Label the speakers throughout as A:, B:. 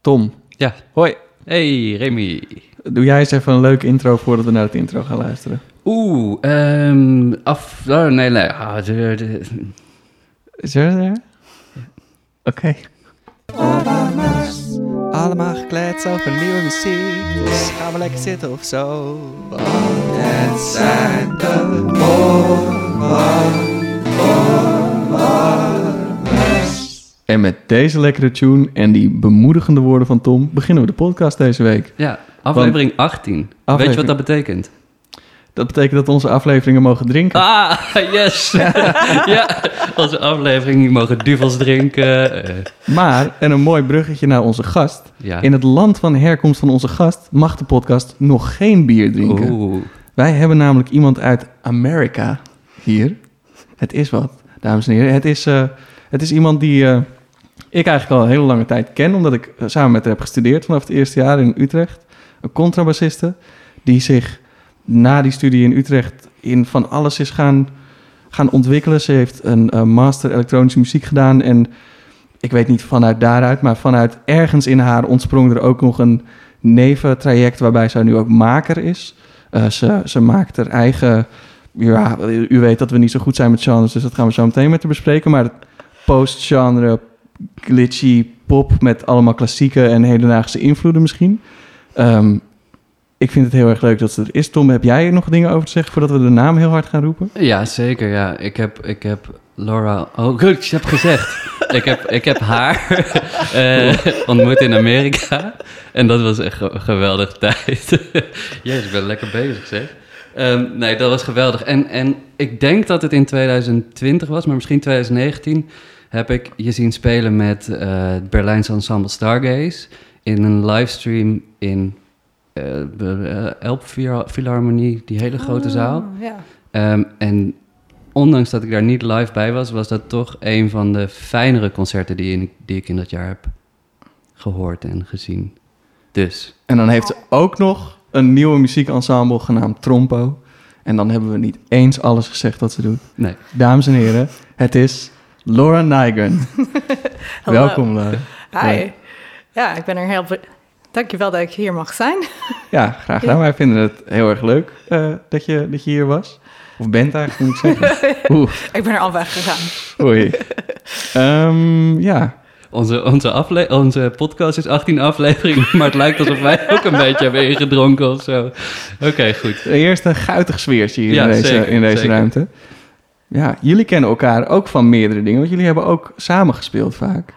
A: Tom,
B: Ja.
A: hoi.
B: Hey, Remy.
A: Doe jij eens even een leuke intro voordat we naar het intro gaan luisteren.
B: Oeh, ehm af... Oh, nee, nee. Ah, de- de-
A: Is er er? Oké.
C: Allemaal gekleed over nieuwe muziek. Dus gaan we lekker zitten of zo. Want het zijn de
A: En met deze lekkere tune en die bemoedigende woorden van Tom beginnen we de podcast deze week.
B: ja, aflevering 18. Weet je wat dat betekent?
A: Dat betekent dat onze afleveringen mogen drinken.
B: Ah, yes! ja, onze aflevering. Die mogen duvels drinken. eh,
A: Maar, en een mooi bruggetje naar onze gast.
B: ja.
A: In het land van herkomst van onze gast mag de podcast nog geen bier drinken.
B: Oeh.
A: Wij hebben namelijk iemand uit Amerika hier. Het is wat, dames en heren. Het is, eh, het is iemand die eh, ik eigenlijk al een hele lange tijd ken, omdat ik eh, samen met haar heb gestudeerd vanaf het eerste jaar in Utrecht. Een contrabassiste die zich na die studie in Utrecht in van alles is gaan, gaan ontwikkelen. Ze heeft een eh, master elektronische muziek gedaan en ik weet niet vanuit daaruit, maar vanuit ergens in haar ontsprong er ook nog een neventraject waarbij zij nu ook maker is. Eh, ze, ze maakt haar eigen. Ja, u weet dat we niet zo goed zijn met genres, dus dat gaan we zo meteen met haar bespreken. Maar post-genre, glitchy pop met allemaal klassieke en hedendaagse invloeden misschien. Ehm, ik vind het heel erg leuk dat ze er is. Tom, heb jij er nog dingen over te zeggen voordat we de naam heel hard gaan roepen?
B: Ja, zeker. Ja. Ik, heb, ik heb Laura... Oh, goed, je hebt gezegd. ik, heb, ik heb haar eh, ontmoet in Amerika. En dat was echt een geweldige tijd. Jezus, ik ben lekker bezig, zeg. Ehm, nee, dat was geweldig. En, en ik denk dat het in 2020 was, maar misschien 2019... heb ik je zien spelen met eh, het Berlijnse ensemble Stargaze... in een livestream in eh de uh, Elb Philharmonie, die hele grote
D: Oh,
B: zaal...
D: Ja.
B: Ehm, en ondanks dat ik daar niet live bij was, was dat toch een van de fijnere concerten die, in- die ik in dat jaar heb gehoord en gezien. Dus,
A: En dan heeft ze ook nog een nieuwe muziekensemble genaamd Trompo. En dan hebben we niet eens alles gezegd wat ze doet.
B: nee.
A: Dames en heren, het is Laura.
D: Hallo.
A: Welkom, Laura.
D: Hi.
A: Ja.
D: Ik ben er heel... Dankjewel dat ik hier mag zijn.
A: Ja, graag gedaan. Wij vinden het heel erg leuk eh, dat, je, dat je hier was. Of bent eigenlijk, moet ik zeggen. Oeh,
D: ik ben er al weggegaan.
A: oei. Ehm, ja,
B: Onze, onze, afle- onze podcast is 18 afleveringen, maar het lijkt alsof wij ook een beetje hebben ingedronken of zo. Oké, goed.
A: eerst een guitig sfeertje hier
B: Ja,
A: in deze,
B: zeker,
A: in deze
B: zeker.
A: ruimte. Ja, jullie kennen elkaar ook van meerdere dingen, want jullie hebben ook samen gespeeld vaak.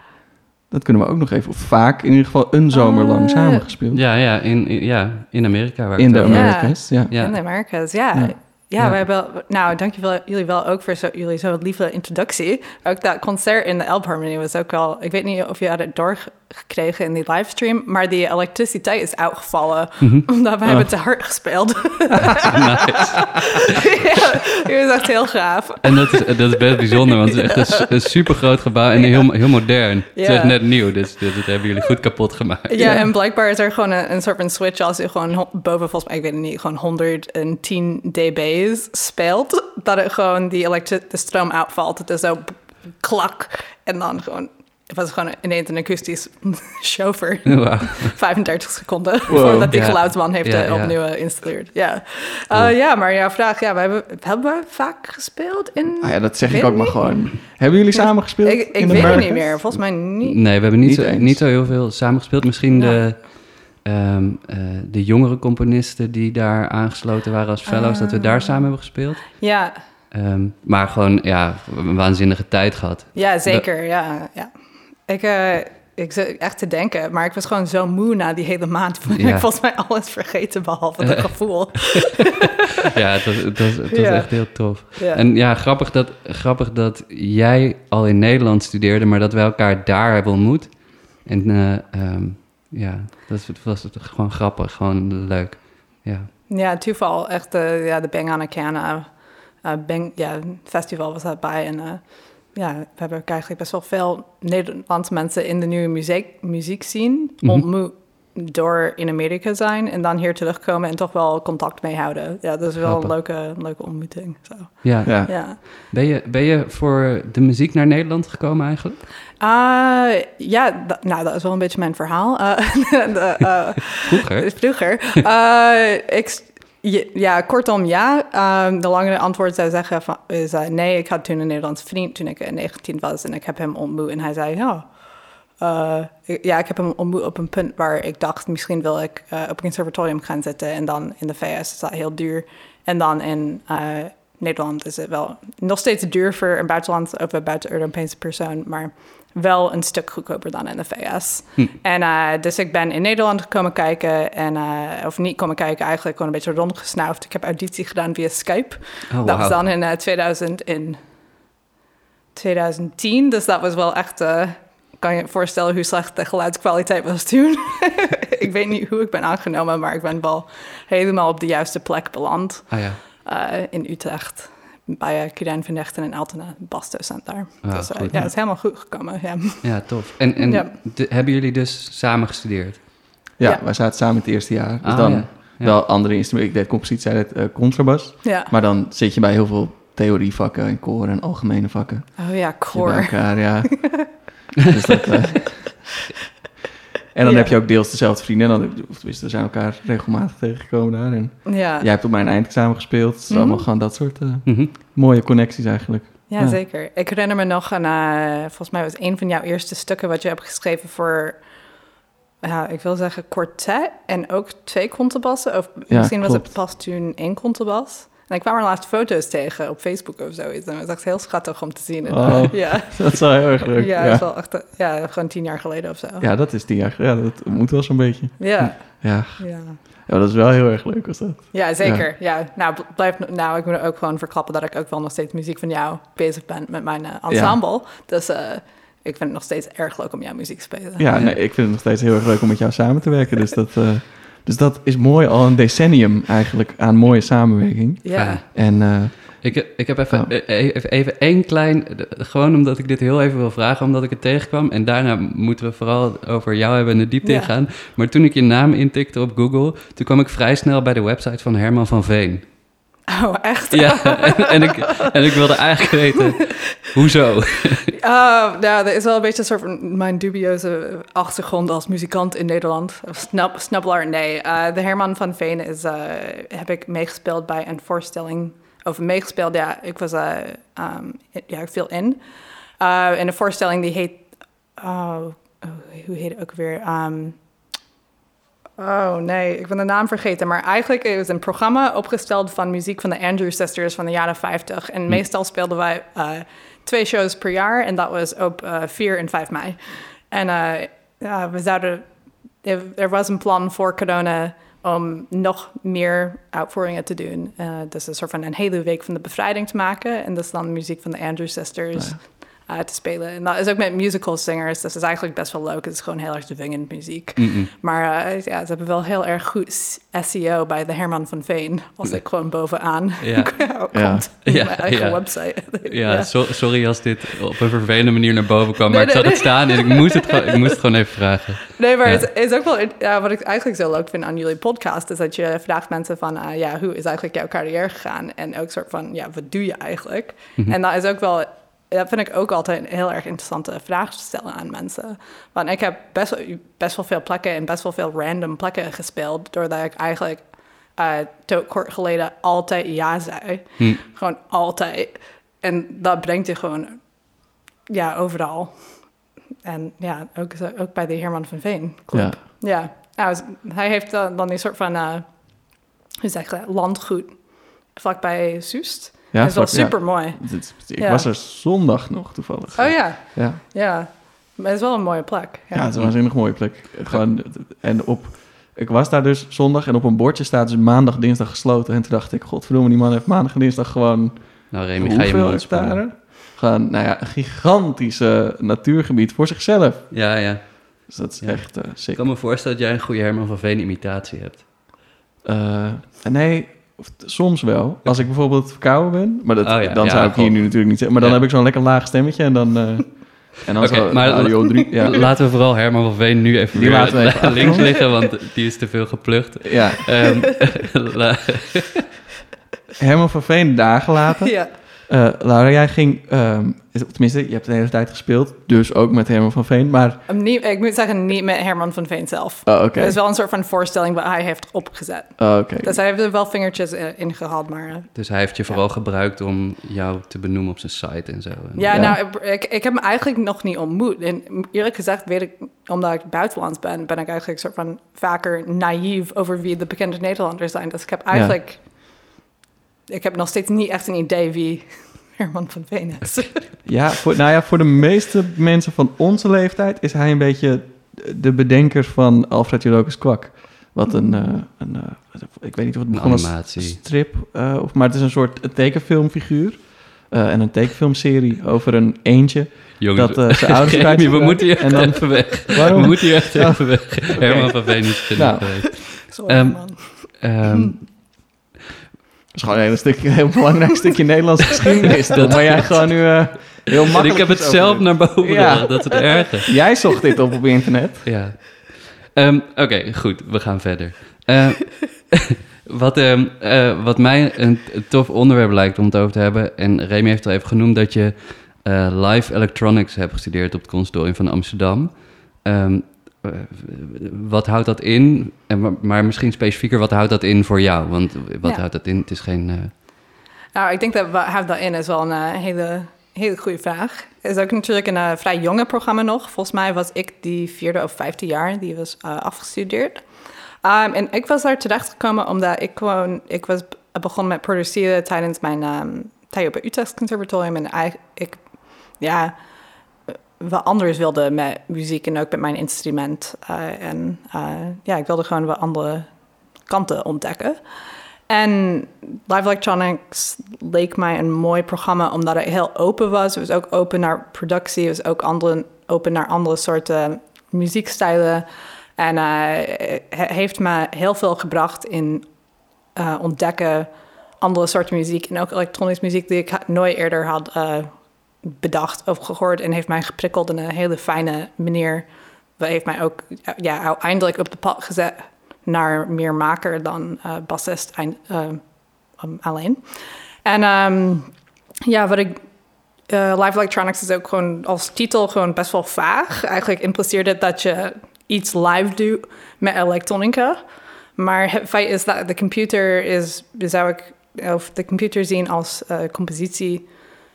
A: Dat kunnen we ook nog even, of vaak in ieder geval een zomer lang
D: Ah.
A: samen gespeeld.
B: Ja, ja, in, in- ja, in Amerika. Waar ik
A: in de
B: over-
D: Ja.
A: Americas, ja.
B: Ja.
D: In de Americas, ja.
A: Ja.
D: Ja,
A: Ja.
D: wij hebben... Nou, dankjewel jullie wel ook voor zo, jullie zo'n lieve introductie. Ook dat concert in de Elbharmonie was ook al... Ik weet niet of je had het doorgekregen in die livestream... maar die elektriciteit is uitgevallen...
B: Mhm.
D: omdat we
A: Oh.
D: hebben te hard gespeeld.
B: Nice.
D: ja, was echt heel gaaf.
B: En dat is, dat is best bijzonder, want het is echt een, super groot gebouw en heel, heel modern. Het is net nieuw, dus, dus dat hebben jullie goed kapot gemaakt.
D: Ja, en blijkbaar is er gewoon een, een soort van switch als je gewoon boven, volgens mij, ik weet het niet, gewoon 110 dB's speelt, dat het gewoon die elektri- de stroom uitvalt. Het is zo klak en dan gewoon, het was gewoon ineens een akoestisch chauffeur.
B: Wauw.
D: 35 seconden
A: Wow.
D: voordat die
B: Ja.
D: geluidsman heeft
B: Ja,
D: eh,
B: ja.
D: opnieuw eh, geïnstalleerd. Ja. Eh,
B: Cool.
D: ja, maar jouw vraag, ja, we hebben, hebben we vaak gespeeld in...
A: Ah ja, dat zeg ik ook maar gewoon. Hebben jullie samen gespeeld?
D: ik ik
A: in
D: weet het niet meer, volgens mij niet.
B: Nee, we hebben niet,
A: Niet
B: zo,
A: eens.
B: niet zo heel veel samengespeeld. Misschien
D: Ja.
B: de, ehm, eh, de jongere componisten die daar aangesloten waren als fellows, dat we daar
D: Ah.
B: samen hebben gespeeld.
D: Ja,
B: Ehm, maar gewoon, ja, een waanzinnige tijd gehad.
D: Ja, zeker. Ja, ja. Ik, eh, ik zit echt te denken, maar ik was gewoon zo moe na die hele maand.
B: Ja.
D: Ik volgens mij alles vergeten behalve het gevoel.
B: ja, het was, het was, het was
D: Ja.
B: echt heel tof.
D: Ja.
B: En ja, grappig dat, grappig dat jij al in Nederland studeerde, maar dat we elkaar daar hebben ontmoet. En eh, ehm, ja, dat was het gewoon grappig, gewoon leuk. Ja.
D: ja, toeval. Echt eh, ja, de Bang on a Can eh, Bang, ja, festival was daarbij. En eh, ja, we hebben ook eigenlijk best wel veel Nederlandse mensen in de nieuwe muziek, muziek zien
B: Mhm.
D: ontmoet. door in Amerika zijn en dan hier terugkomen en toch wel contact mee houden. Ja, dat is wel
B: Grappig.
D: een leuke, leuke ontmoeting. Zo.
B: Ja.
A: Ja.
D: Ja.
B: Ben, je, ben je voor de muziek naar Nederland gekomen eigenlijk?
D: Ah, ja, nou, dat is wel een beetje mijn verhaal. Eh, de, eh,
B: Vroeger?
D: Vroeger. Eh, ik, ja, kortom ja. Ehm, de langere antwoord zou zeggen van, is eh, nee, ik had toen een Nederlandse vriend toen ik eh, 19 was en ik heb hem ontmoet en hij zei ja. eh, ik- ja, ik heb hem ontmoet op een punt waar ik dacht misschien wil ik eh, op een conservatorium gaan zitten en dan in de VS is dat heel duur en dan in eh, Nederland is het wel nog steeds duur voor een buitenland of een buiten-Europese persoon, maar wel een stuk goedkoper dan in de VS.
B: Hm.
D: En eh, dus ik ben in Nederland komen kijken en eh, of niet komen kijken, eigenlijk gewoon een beetje rondgesnuifd. Ik heb auditie gedaan via Skype.
B: Oh,
D: Dat was dan in eh, 2000 in 2010, dus dat was wel echt. eh, kan je je voorstellen hoe slecht de geluidskwaliteit was toen? ik weet niet hoe ik ben aangenomen, maar ik ben wel helemaal op de juiste plek beland
B: Ah ja.
D: eh, in Utrecht. Bij uh, Kudijn van Dechten en Altena, basdocent daar.
B: Ah,
D: dus eh,
B: goed.
D: ja, het is helemaal goed gekomen. Ja.
B: Ja, tof. En, en
D: Ja.
B: de- hebben jullie dus samen gestudeerd?
A: Ja,
D: Ja.
A: wij zaten samen in het eerste jaar. Dus
B: Ah,
A: dan
B: ja. Ja.
A: wel andere instrumenten. Ik deed compositie, zij deed eh, contrabas.
D: ja.
A: Maar dan zit je bij heel veel theorievakken en koren en algemene vakken.
D: Oh ja.
A: Bij elkaar, ja. dus dat, eh, en dan
D: Ja.
A: heb je ook deels dezelfde vrienden. En dan, of tenminste, we zijn elkaar regelmatig tegengekomen daar. En
D: Ja.
A: jij hebt op mijn eindexamen gespeeld. Het is
D: Mhm.
A: allemaal gewoon dat soort eh,
B: Mhm.
A: mooie connecties eigenlijk.
D: Ja,
A: Ja.
D: zeker. Ik herinner me nog aan, eh, volgens mij was een van jouw eerste stukken wat je hebt geschreven voor, ja, ik wil zeggen quartet en ook twee contrabassen. Of
A: Ja,
D: misschien was het pas toen één contrabas. En ik kwam er laatst foto's tegen op Facebook of zoiets. En dat was echt heel schattig om te zien. En,
A: Oh.
D: ja,
A: Dat is wel heel erg leuk.
D: ja,
A: Ja,
D: dat is wel echt, eh, ja, gewoon tien jaar geleden of zo.
A: Ja, dat is tien jaar geleden. Ja, dat moet wel zo'n beetje.
D: Ja,
A: Ja.
D: ja.
A: ja, dat is wel heel erg leuk was dat.
D: Ja, zeker. Ja. Nou, bl- blijf, nou, ik moet ook gewoon verklappen dat ik ook wel nog steeds muziek van jou bezig ben met mijn eh, ensemble. Dus eh, ik vind het nog steeds erg leuk om jouw muziek te spelen.
A: Ja, nee, ik vind het nog steeds heel erg leuk om met jou samen te werken. Dus dat, eh, dus dat is mooi, al een decennium eigenlijk aan mooie samenwerking.
D: Ja.
A: En eh,
B: Ik, ik heb even,
A: Oh.
B: eh, even, even één klein... Gewoon omdat ik dit heel even wil vragen, omdat ik het tegenkwam. En daarna moeten we vooral over jou hebben en de diepte
D: Ja.
B: ingaan. Maar toen ik je naam intikte op Google... toen kwam ik vrij snel bij de website van Herman van Veen.
D: Oh, echt?
B: Ja, en, en ik, en ik wilde eigenlijk weten... Hoezo?
D: Oh, nou, dat is wel een beetje een soort van mijn dubieuze achtergrond als muzikant in Nederland. Of Snap, snabbelaar, nee. Eh, de Herman van Veen is, eh, heb ik meegespeeld bij een voorstelling. Of meegespeeld, ja. Ik was, ehm, ja, ik viel in. In een voorstelling die heet, oh, oh, hoe heet het ook weer? Ehm, Oh nee, ik ben de naam vergeten. Maar eigenlijk is het een programma opgesteld van muziek van de Andrew Sisters van de jaren 50. En meestal speelden wij eh, twee shows per jaar. En dat was op eh 4 en 5 mei. En eh, we zouden. Er, was een plan voor corona om nog meer uitvoeringen te doen. Dus een soort van een hele week van de bevrijding te maken. En dus dan muziek van de Andrew Sisters eh, te spelen. En dat is ook met musical singers. Dus dat is eigenlijk best wel leuk. Het is gewoon heel erg dwingend muziek.
B: Mm-mm.
D: Maar eh, ja, ze hebben wel heel erg goed SEO bij de Herman van Veen. Als ik gewoon bovenaan
B: Ja.
D: komt.
A: Ja.
B: Ja,
D: mijn eigen
B: ja.
D: website.
B: Ja, so- sorry als dit op een vervelende manier naar boven kwam. Maar
D: Nee,
B: ik zat
D: nee,
B: het staan en ik moest het, gewoon, ik moest het gewoon even vragen.
D: Nee, maar het is ook wel... Ja, wat ik eigenlijk zo leuk vind aan jullie podcast... is dat je vraagt mensen van... ah, ja, hoe is eigenlijk jouw carrière gegaan? En ook soort van... Ja, wat doe je eigenlijk?
B: Mhm.
D: En dat is ook wel... Dat vind ik ook altijd een heel erg interessante vraag te stellen aan mensen. Want ik heb best wel, best wel veel plekken... en best wel veel random plekken gespeeld... doordat ik eigenlijk... tot kort geleden altijd ja zei.
B: Hm.
D: Gewoon altijd. En dat brengt je gewoon... Ja, overal. En ja, ook, ook bij de Herman van Veen club.
A: ja.
D: Ja, nou, hij heeft dan, dan die soort van, eh hoe zeg je dat, landgoed vlakbij Soest.
A: Ja,
D: dat is wel super mooi.
A: Ik
D: Ja.
A: was er zondag nog toevallig.
D: Oh ja,
A: Ja,
D: ja. Maar het is wel een mooie plek.
A: ja het is een waanzinnig mooie plek. Gewoon, en op, ik was daar dus zondag en op een bordje staat dus maandag, dinsdag gesloten. En toen dacht ik, godverdomme, die man heeft maandag en dinsdag gewoon
B: Nou, Remy, ga je
A: hectare? Gewoon, nou ja, een gigantisch eh, natuurgebied voor zichzelf.
B: Ja, ja.
A: Dus dat is
B: Ja.
A: echt eh
B: Ik
A: sick.
B: kan me voorstellen dat jij een goede Herman van Veen imitatie hebt.
A: Eh, nee, soms wel. Als ik bijvoorbeeld verkouden ben, maar dat,
B: Oh ja,
A: dan
B: ja,
A: zou ik hier nu natuurlijk niet zeggen. Maar dan
B: Ja.
A: heb ik zo'n lekker laag stemmetje en dan... eh, En dan
B: Oké,
A: zo
B: maar
A: Radio 3. Ja.
B: Laten we vooral Herman van Veen nu even
A: Die laten we even
B: links liggen, want die is te veel geplucht.
A: ja.
B: Ehm,
A: Herman van Veen daar gelaten.
D: Ja.
A: Eh, Laura, jij ging, ehm, tenminste, je hebt de hele tijd gespeeld, dus ook met Herman van Veen, maar...
D: Um, niet, ik moet zeggen, niet met Herman van Veen zelf.
A: Oh, oké.
D: Het is wel een soort van voorstelling wat hij heeft opgezet.
A: Oh, oké.
D: Dus hij heeft er wel vingertjes eh, in gehad, maar... eh,
B: dus hij heeft je vooral gebruikt om jou te benoemen op zijn site en zo. En-
D: Ja,
A: Ja.
D: nou, ik, ik, ik heb hem eigenlijk nog niet ontmoet. En eerlijk gezegd weet ik, omdat ik buitenlands ben, ben ik eigenlijk soort van vaker naïef over wie de bekende Nederlanders zijn. Dus ik heb eigenlijk, ik heb nog steeds niet echt een idee wie Herman van Veen is.
A: Ja, voor, nou ja, voor de meeste mensen van onze leeftijd is hij een beetje de bedenker van Alfred Jolocus Kwak. Wat een, eh, een eh, ik weet niet of het begon als
B: animatie.
A: strip, eh, of, maar het is een soort tekenfilmfiguur. eh, en een tekenfilmserie over een eentje
B: Jongens,
A: dat eh, zijn ouders kwijt
B: we moeten hier
A: en
B: echt
A: dan,
B: even weg.
A: Waarom?
B: We moeten hier echt
A: Oh.
B: even weg. Herman van Veen is genoeg
A: Nou.
D: Sorry,
B: Ehm,
D: man.
B: Ehm,
A: is gewoon een hele, stukje, een heel belangrijk stukje Nederlandse geschiedenis. dat waar jij gewoon nu eh, heel
B: en
A: makkelijk
B: ik heb het zelf naar boven
A: Ja.
B: gebracht, dat is het erge.
A: Jij zocht dit op op internet.
B: Ja. Ehm, Oké, goed, we gaan verder. Eh, wat, ehm, eh, wat mij een, tof onderwerp lijkt om het over te hebben, en Remy heeft al even genoemd dat je eh, live electronics hebt gestudeerd op het Conservatorium van Amsterdam. Ehm, eh, wat houdt dat in? En, maar, misschien specifieker, wat houdt dat in voor jou? Want wat
D: Ja.
B: houdt dat in? Het is geen... eh,
D: Nou, ik denk dat wat houdt dat in is wel een eh, hele, hele goede vraag. Het is ook natuurlijk een eh, vrij jonge programma nog. Volgens mij was ik die vierde of vijfde jaar, die was eh, afgestudeerd. Um, en ik was daar terechtgekomen omdat ik gewoon, ik was begonnen met produceren tijdens mijn ehm tijd op het Utrecht Conservatorium. En eigenlijk, ik, ja, eh, wat anders wilde met muziek en ook met mijn instrument. Eh, en eh, ja, ik wilde gewoon wat andere kanten ontdekken. En Live Electronics leek mij een mooi programma omdat het heel open was. Het was ook open naar productie, het was ook open naar andere soorten muziekstijlen. En eh, het heeft me heel veel gebracht in ontdekken andere soorten muziek en ook elektronische muziek die ik nooit eerder had bedacht of gehoord. En heeft mij geprikkeld in een hele fijne manier. Dat heeft mij ook ja, uiteindelijk op de pad gezet naar meer maker dan eh bassist eh, um, alleen. En ehm, ja, wat ik... eh, Live Electronics is ook gewoon als titel gewoon best wel vaag. Eigenlijk impliceert het dat je iets live doet met elektronica. Maar het feit is dat de computer is... Zou ik, of de computer zien als eh,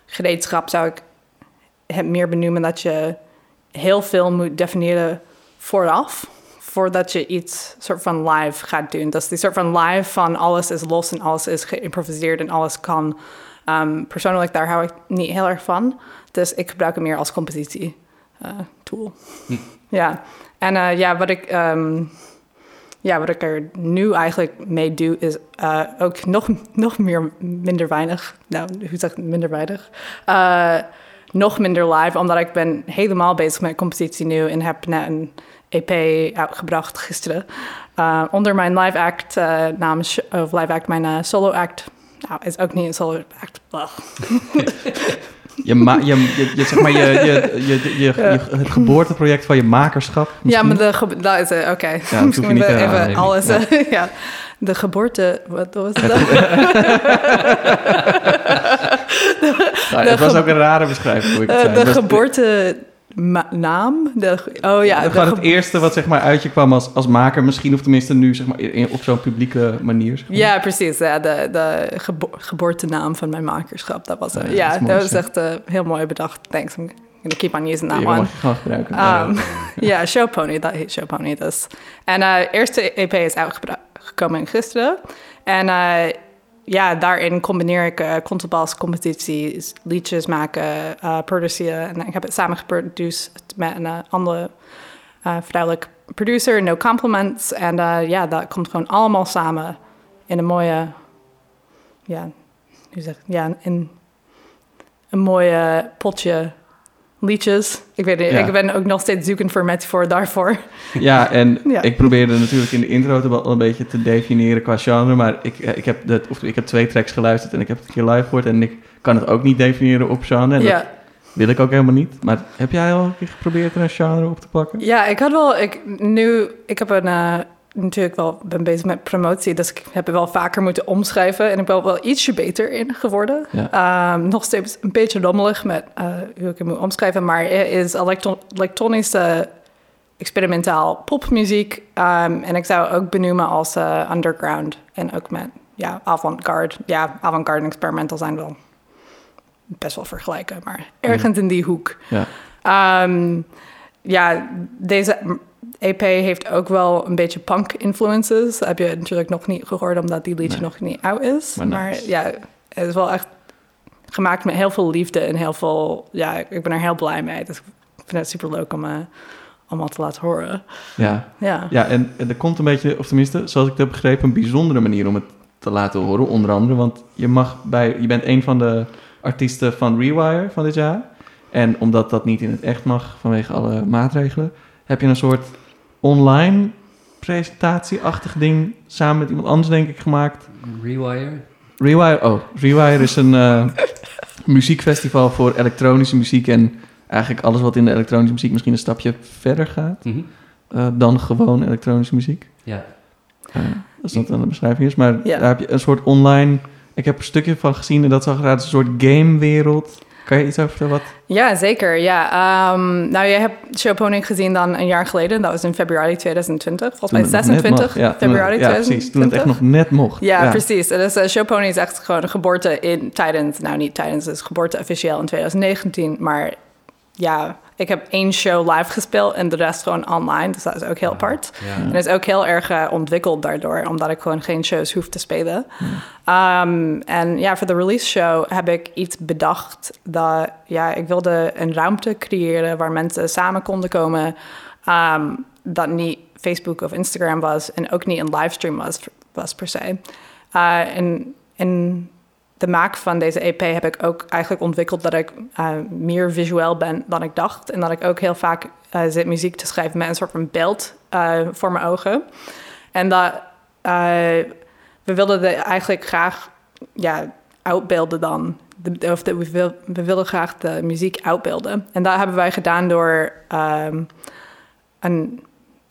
D: compositiegereedschap... zou ik het meer benoemen dat je heel veel moet definiëren vooraf voordat je iets soort van live gaat doen. Dat is die soort van live van alles is los en alles is geïmproviseerd en alles kan. Um, persoonlijk, daar hou ik niet heel erg van. Dus ik gebruik hem meer als compositie uh, tool. Ja, en uh, ja, wat ik, um, ja, wat ik er nu eigenlijk mee doe, is uh, ook nog, nog meer minder weinig. Nou, hoe zeg ik minder weinig? Uh, nog minder live, omdat ik ben helemaal bezig met compositie nu en heb net een EP uitgebracht gisteren. Uh, onder mijn live act, namens, of live act, mijn solo act. Nou, is ook niet een solo act.
A: je, ma je, je, je, zeg maar, je, je, je, je, je, het geboorteproject van je makerschap.
D: Misschien? Ja, maar de dat is het, oké. Okay.
A: Ja, misschien moet
D: even
A: aan,
D: alles. Ja. ja. De geboorte, wat was het?
A: nou, het was ook een rare beschrijving. Hoe ik het
D: uh,
A: zei.
D: de geboorte naam? De, oh ja.
A: Gewoon het eerste wat zeg maar uit je kwam als, als maker, misschien of tenminste nu zeg maar in, op zo'n publieke manier. Zeg maar.
D: Ja, precies. Ja, de de gebo geboortenaam van mijn makerschap, dat was het. Ja, ja, dat, mooi, dat was echt uh, heel mooi bedacht. Thanks. I'm gonna keep on using that
A: ja,
D: one.
A: mag gebruiken.
D: Um, ja, Show Pony, dat heet Show Pony dus. En uh, eerste EP is uitgekomen gisteren. En ja, daarin combineer ik uh, contrabas, competities, liedjes maken, uh, produceren. En ik heb het samen geproduceerd met een uh, andere vrouwelijke producer, No Compliments. En ja, dat komt gewoon allemaal samen in een mooie, ja, hoe zeg ja, in een mooie potje liedjes. Ik weet niet, ja. ik ben ook nog steeds zoekend voor metafoor daarvoor.
A: Ja, en ja. ik probeerde natuurlijk in de intro te wel een beetje te definiëren qua genre, maar ik, ik, heb de, of ik heb twee tracks geluisterd en ik heb het een keer live gehoord en ik kan het ook niet definiëren op genre. En
D: ja.
A: dat wil ik ook helemaal niet. Maar heb jij al een keer geprobeerd er een genre op te pakken?
D: Ja, ik had wel. Ik, nu, ik heb een. eh, natuurlijk wel ben bezig met promotie, dus ik heb er wel vaker moeten omschrijven en ik ben wel ietsje beter in geworden.
A: Ja.
D: Ehm, nog steeds een beetje rommelig met eh, hoe ik het moet omschrijven, maar het is elektro elektronische experimentaal popmuziek Ehm, en ik zou ook benoemen als eh, underground en ook met ja avant-garde. Ja, avant-garde en experimental zijn wel best wel vergelijken, maar ergens in die hoek.
A: Ja.
D: Ehm, ja, deze EP heeft ook wel een beetje punk influences. Dat heb je natuurlijk nog niet gehoord, omdat die liedje
A: Nee.
D: nog niet oud is.
A: Maar
D: Maar,
A: nice.
D: ja, het is wel echt gemaakt met heel veel liefde en heel veel... Ja, ik ben er heel blij mee. Dus ik vind het super leuk om eh, allemaal te laten horen.
A: Ja,
D: Ja.
A: ja en, en er komt een beetje, of tenminste, zoals ik het heb begrepen, een bijzondere manier om het te laten horen. Onder andere, want je, mag bij, je bent een van de artiesten van Rewire van dit jaar. En omdat dat niet in het echt mag vanwege alle maatregelen, heb je een soort online presentatieachtig ding samen met iemand anders, denk ik, gemaakt.
B: Rewire?
A: Rewire, oh, Rewire is een eh, muziekfestival voor elektronische muziek en eigenlijk alles wat in de elektronische muziek misschien een stapje verder gaat
B: Mhm.
A: eh, dan gewoon elektronische muziek.
B: Ja.
A: Eh, als dat dan de beschrijving is. Maar
D: Ja.
A: daar heb je een soort online... Ik heb een stukje van gezien en dat zag eruit als een soort gamewereld. Kan je iets over? Wat?
D: Ja, zeker. Ja. Ehm, nou, je hebt Showpony gezien dan een jaar geleden. Dat was in februari 2020. Volgens mij
A: Toen het nog net
D: 26
A: mag. Ja,
D: februari
A: Ja, precies. Toen het echt
D: 2020.
A: nog net mocht.
D: Ja, precies. Dus uh, Showpony is echt gewoon een geboorte in tijdens, nou niet tijdens, is geboorte officieel in 2019. Maar ja, ik heb één show live gespeeld en de rest gewoon online. Dus dat is ook heel apart.
B: Ja.
D: En is ook heel erg eh, ontwikkeld daardoor, omdat ik gewoon geen shows hoef te spelen. Um, en ja, voor de release show heb ik iets bedacht dat, ja, ik wilde een ruimte creëren waar mensen samen konden komen. um, dat niet Facebook of Instagram was en ook niet een livestream was, was per se. Uh, en in de maak van deze EP heb ik ook eigenlijk ontwikkeld dat ik uh, meer visueel ben dan ik dacht. En dat ik ook heel vaak uh, zit muziek te schrijven met een soort van beeld uh, voor mijn ogen. En dat we wilden de eigenlijk graag ja, uitbeelden dan. Of de, we, wil, we wilden graag de muziek uitbeelden. En dat hebben wij gedaan door um, een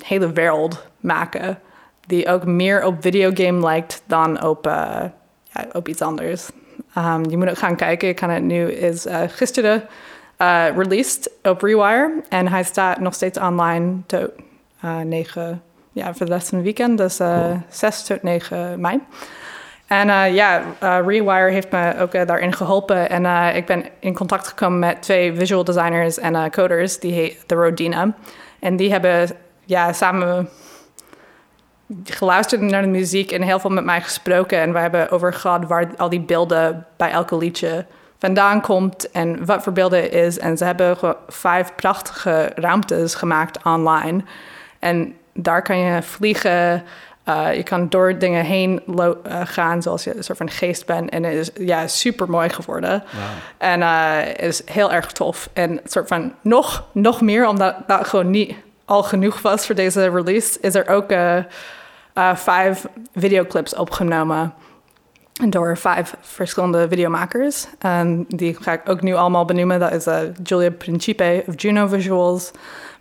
D: hele wereld maken die ook meer op videogame lijkt dan op, op iets anders. Um, je moet ook gaan kijken. Ik kan het nu is uh, gisteren uh, released op Rewire en hij staat nog steeds online tot uh, 9 ja, voor de rest van het weekend, dus uh, cool. 6 tot 9 mei. En ja, Rewire heeft me ook daarin geholpen. En ik ben in contact gekomen met twee visual designers en coders, die heet The Rodina. En die hebben ja, samen geluisterd naar de muziek en heel veel met mij gesproken. En we hebben over gehad waar al die beelden bij elke liedje vandaan komt en wat voor beelden het is. En ze hebben vijf prachtige ruimtes gemaakt online. En daar kan je vliegen. Uh, je kan door dingen heen uh, gaan zoals je een soort van geest bent. En het is ja, super mooi geworden.
B: Wow.
D: En uh, het is heel erg tof. En een soort van nog, nog meer, omdat dat gewoon niet al genoeg was voor deze release, is er ook uh, vijf videoclips opgenomen door vijf verschillende videomakers. En die ga ik ook nu allemaal benoemen. Dat is uh, Julia Principe of Juno Visuals,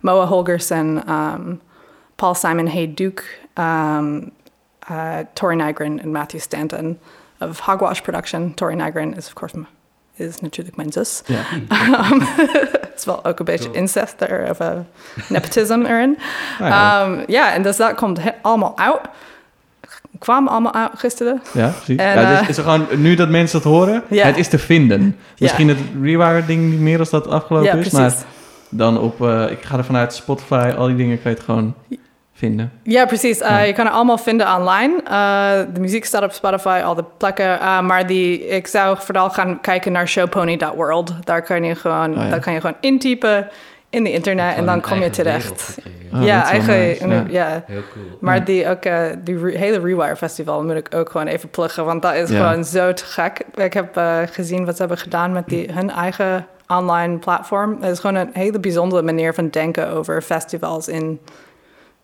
D: Moa Holgersen, um, Paul Simon Hay Duke, um, uh, Tori Nygren en Matthew Stanton of Hogwash Production. Tori Nygren is of course is natuurlijk mijn zus.
A: Ja.
D: um, het is wel ook een beetje incest er, of uh, nepotism erin.
A: Ah, ja.
D: Um, ja, en dus dat komt allemaal uit. Kwam allemaal uit gisteren.
A: Ja, precies.
D: En,
A: ja, dus is er gewoon, nu dat mensen het horen, het is te vinden. Misschien het Rewire-ding niet meer als dat afgelopen is, maar dan op, uh, ik ga er vanuit Spotify, al die dingen kan je het gewoon vinden.
D: Ja, precies. Uh,
A: Ja.
D: Je kan het allemaal vinden online. Uh, de muziek staat op Spotify, al de plekken. Uh, maar die, ik zou vooral gaan kijken naar showpony.world. Daar kan je gewoon,
A: Oh, ja.
D: daar kan je gewoon intypen in de internet en dan kom je terecht.
A: Oh,
D: ja,
A: dat is wel
D: eigen,
A: nice, ja.
D: ja.
B: Heel cool.
D: Maar
A: Ja.
D: die, ook, uh, die re- hele Rewire Festival moet ik ook gewoon even pluggen. Want dat is
A: Ja.
D: gewoon zo te gek. Ik heb uh, gezien wat ze hebben gedaan met die, hun eigen online platform. Het is gewoon een hele bijzondere manier van denken over festivals in...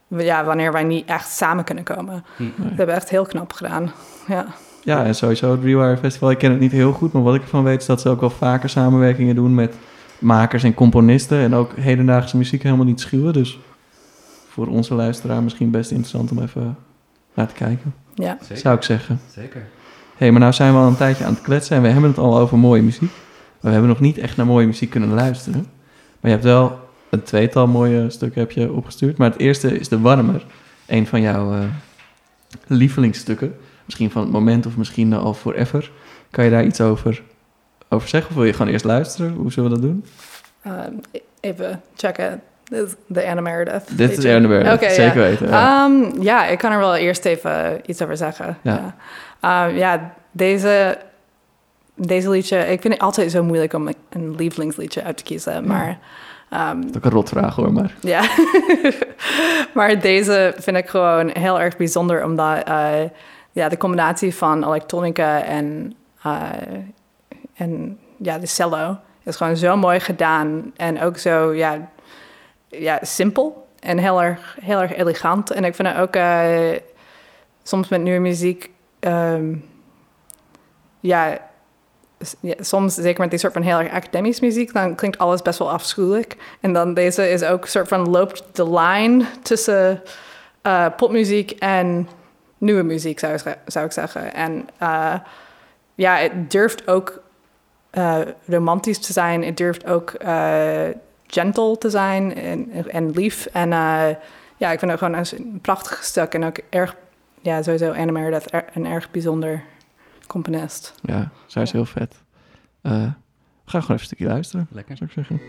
D: Ja, wanneer wij niet echt samen kunnen komen.
B: Hm.
D: Ze hebben echt heel knap gedaan. Ja,
A: Ja, en sowieso het Rewire Festival. Ik ken het niet heel goed, maar wat ik ervan weet is dat ze ook wel vaker samenwerkingen doen met makers en componisten en ook hedendaagse muziek helemaal niet schuwen. Dus voor onze luisteraar misschien best interessant om even naar te kijken,
D: Ja.
B: Zeker.
A: zou ik zeggen.
B: Zeker.
A: Hé, hey, maar nou zijn we al een tijdje aan het kletsen en we hebben het al over mooie muziek. Maar we hebben nog niet echt naar mooie muziek kunnen luisteren. Maar je hebt wel een tweetal mooie stukken heb je opgestuurd. Maar het eerste is De Warmer. Een van jouw eh, lievelingsstukken. Misschien van het moment of misschien al forever. Kan je daar iets over, over zeggen? Of wil je gewoon eerst luisteren? Hoe zullen we dat doen?
D: Ehm, even checken. Dit is de Anna Meredith.
A: Dit is. Aaron Meredith, zeker weten. Ja.
D: Ehm, ja, ik kan er wel eerst even iets over zeggen.
A: Ja.
D: Ja, Ehm, ja deze, deze liedje... Ik vind het altijd zo moeilijk om een lievelingsliedje uit te kiezen. Maar ehm,
A: dat is ook een rotvraag hoor, maar...
D: ja. maar deze vind ik gewoon heel erg bijzonder... omdat eh, ja, de combinatie van elektronica en, eh, en ja, de cello... is gewoon zo mooi gedaan. En ook zo ja, ja, simpel en heel erg, heel erg elegant. En ik vind het ook eh, soms met nieuwe muziek... ehm, ja, ja, soms, zeker met die soort van heel erg academisch muziek, dan klinkt alles best wel afschuwelijk. En dan deze is ook soort van loopt de lijn tussen eh, popmuziek en nieuwe muziek, zou, zou ik zeggen. En eh, ja, het durft ook eh, romantisch te zijn. Het durft ook gentle te zijn en, en lief. En ja, ik vind het gewoon een prachtig stuk en ook erg, ja, sowieso Anna Meredith, er- een erg bijzonder componist.
A: Ja, zij is heel vet. Eh, we gaan gewoon even een stukje luisteren,
B: Lekker.
A: zou ik zeggen.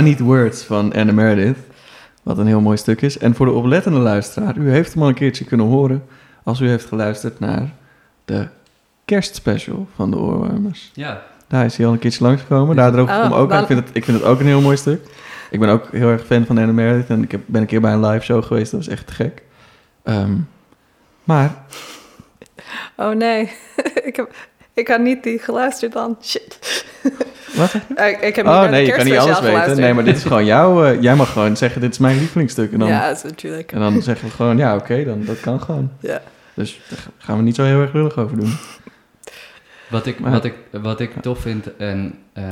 A: Honeyed Words van Anna Meredith. Wat een heel mooi stuk is. En voor de oplettende luisteraar, u heeft hem al een keertje kunnen horen... als u heeft geluisterd naar de kerstspecial van de Oorwarmers.
B: Ja.
A: Daar is hij al een keertje langsgekomen. Daardoor
D: Oh,
A: kom ook,
D: dan-
A: ik, vind het, ik vind het ook een heel mooi stuk. Ik ben ook heel erg fan van Anna Meredith. En ik heb, ben een keer bij een live show geweest. Dat was echt te gek. Ehm, maar
D: Oh nee, ik, heb, ik had niet die geluisterd dan. Shit.
A: Wat?
D: ik, ik heb niet
A: Oh nee, je kan niet alles weten.
D: geluisterd.
A: Nee, maar dit is gewoon jouw... eh, jij mag gewoon zeggen, dit is mijn lievelingsstuk. En dan,
D: Ja, dat is natuurlijk.
A: en dan zeggen we gewoon, ja oké, dan dat kan gewoon.
D: Ja.
A: Dus daar gaan we niet zo heel erg lullig over doen.
B: Wat ik,
A: Maar-
B: wat ik, wat ik tof vind, en ehm,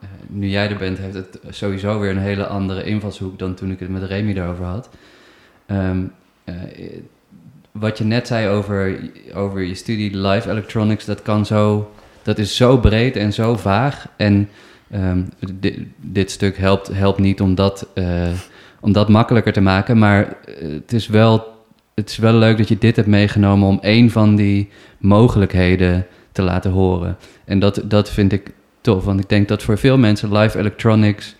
B: eh, nu jij er bent, heeft het sowieso weer een hele andere invalshoek dan toen ik het met Remy erover had. Ehm, eh, wat je net zei over, over je studie live electronics, dat kan zo, dat is zo breed en zo vaag. En ehm, dit, stuk helpt, helpt niet om dat, eh, om dat makkelijker te maken, maar eh, het is wel, het is wel leuk dat je dit hebt meegenomen om een van die mogelijkheden te laten horen. En dat, dat vind ik tof, want ik denk dat voor veel mensen live electronics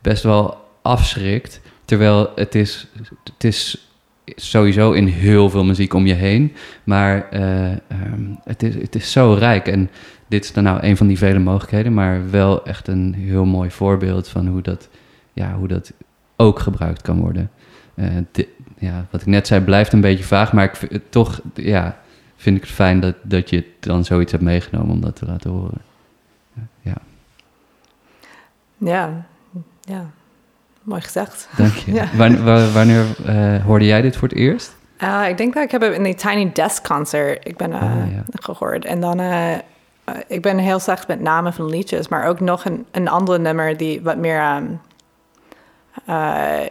B: best wel afschrikt. Terwijl het is, het is sowieso in heel veel muziek om je heen, maar eh, ehm, het, is, het is zo rijk. En dit is dan nou een van die vele mogelijkheden, maar wel echt een heel mooi voorbeeld van hoe dat, ja, hoe dat ook gebruikt kan worden. Eh, ja, wat ik net zei blijft een beetje vaag, maar ik het toch, ja, vind ik het fijn dat, dat je dan zoiets hebt meegenomen om dat te laten horen. Ja,
D: Ja, ja. Mooi gezegd.
B: dank je.
D: Ja.
B: Wanneer, wa- wanneer eh, hoorde jij dit voor het eerst?
D: Uh, ik denk dat ik heb het in die Tiny Desk concert ik ben,
B: Ah, ja.
D: gehoord. En dan, ik ben heel slecht met namen van liedjes, maar ook nog een, een andere nummer die wat meer, um, uh,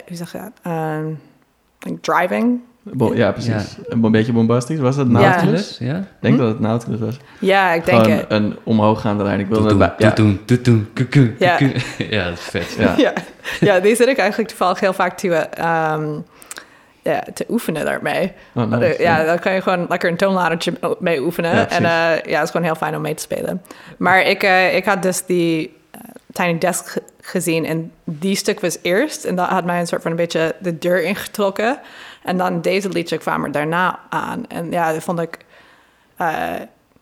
D: hoe zeg je dat? Um, like driving.
A: Bo- ja, precies. Een beetje bombastisch. Was dat. Nautilus?
B: Ja?
A: Ik denk
D: Hm?
A: dat het Nautilus was.
D: Ja, ik denk
A: Gewoon
D: het.
A: een omhooggaande lijn. Ik wilde erbij- ja.
B: toetoen, toetoen, kuku,
D: Ja.
B: kuku. Ja, dat is vet.
A: Ja.
D: ja. ja, die zit ik eigenlijk toevallig heel vaak toe. Um, ja, te oefenen daarmee.
A: Oh, nice.
D: Eh, ja, dan kan je gewoon lekker een toonladertje mee oefenen.
A: Ja,
D: en eh, ja, het is gewoon heel fijn om mee te spelen. Maar ik, eh, ik had dus die eh, Tiny Desk ge- gezien en die stuk was eerst. En dat had mij een soort van een beetje de deur ingetrokken. En dan deze liedje kwam er daarna aan. En ja, dat vond ik eh,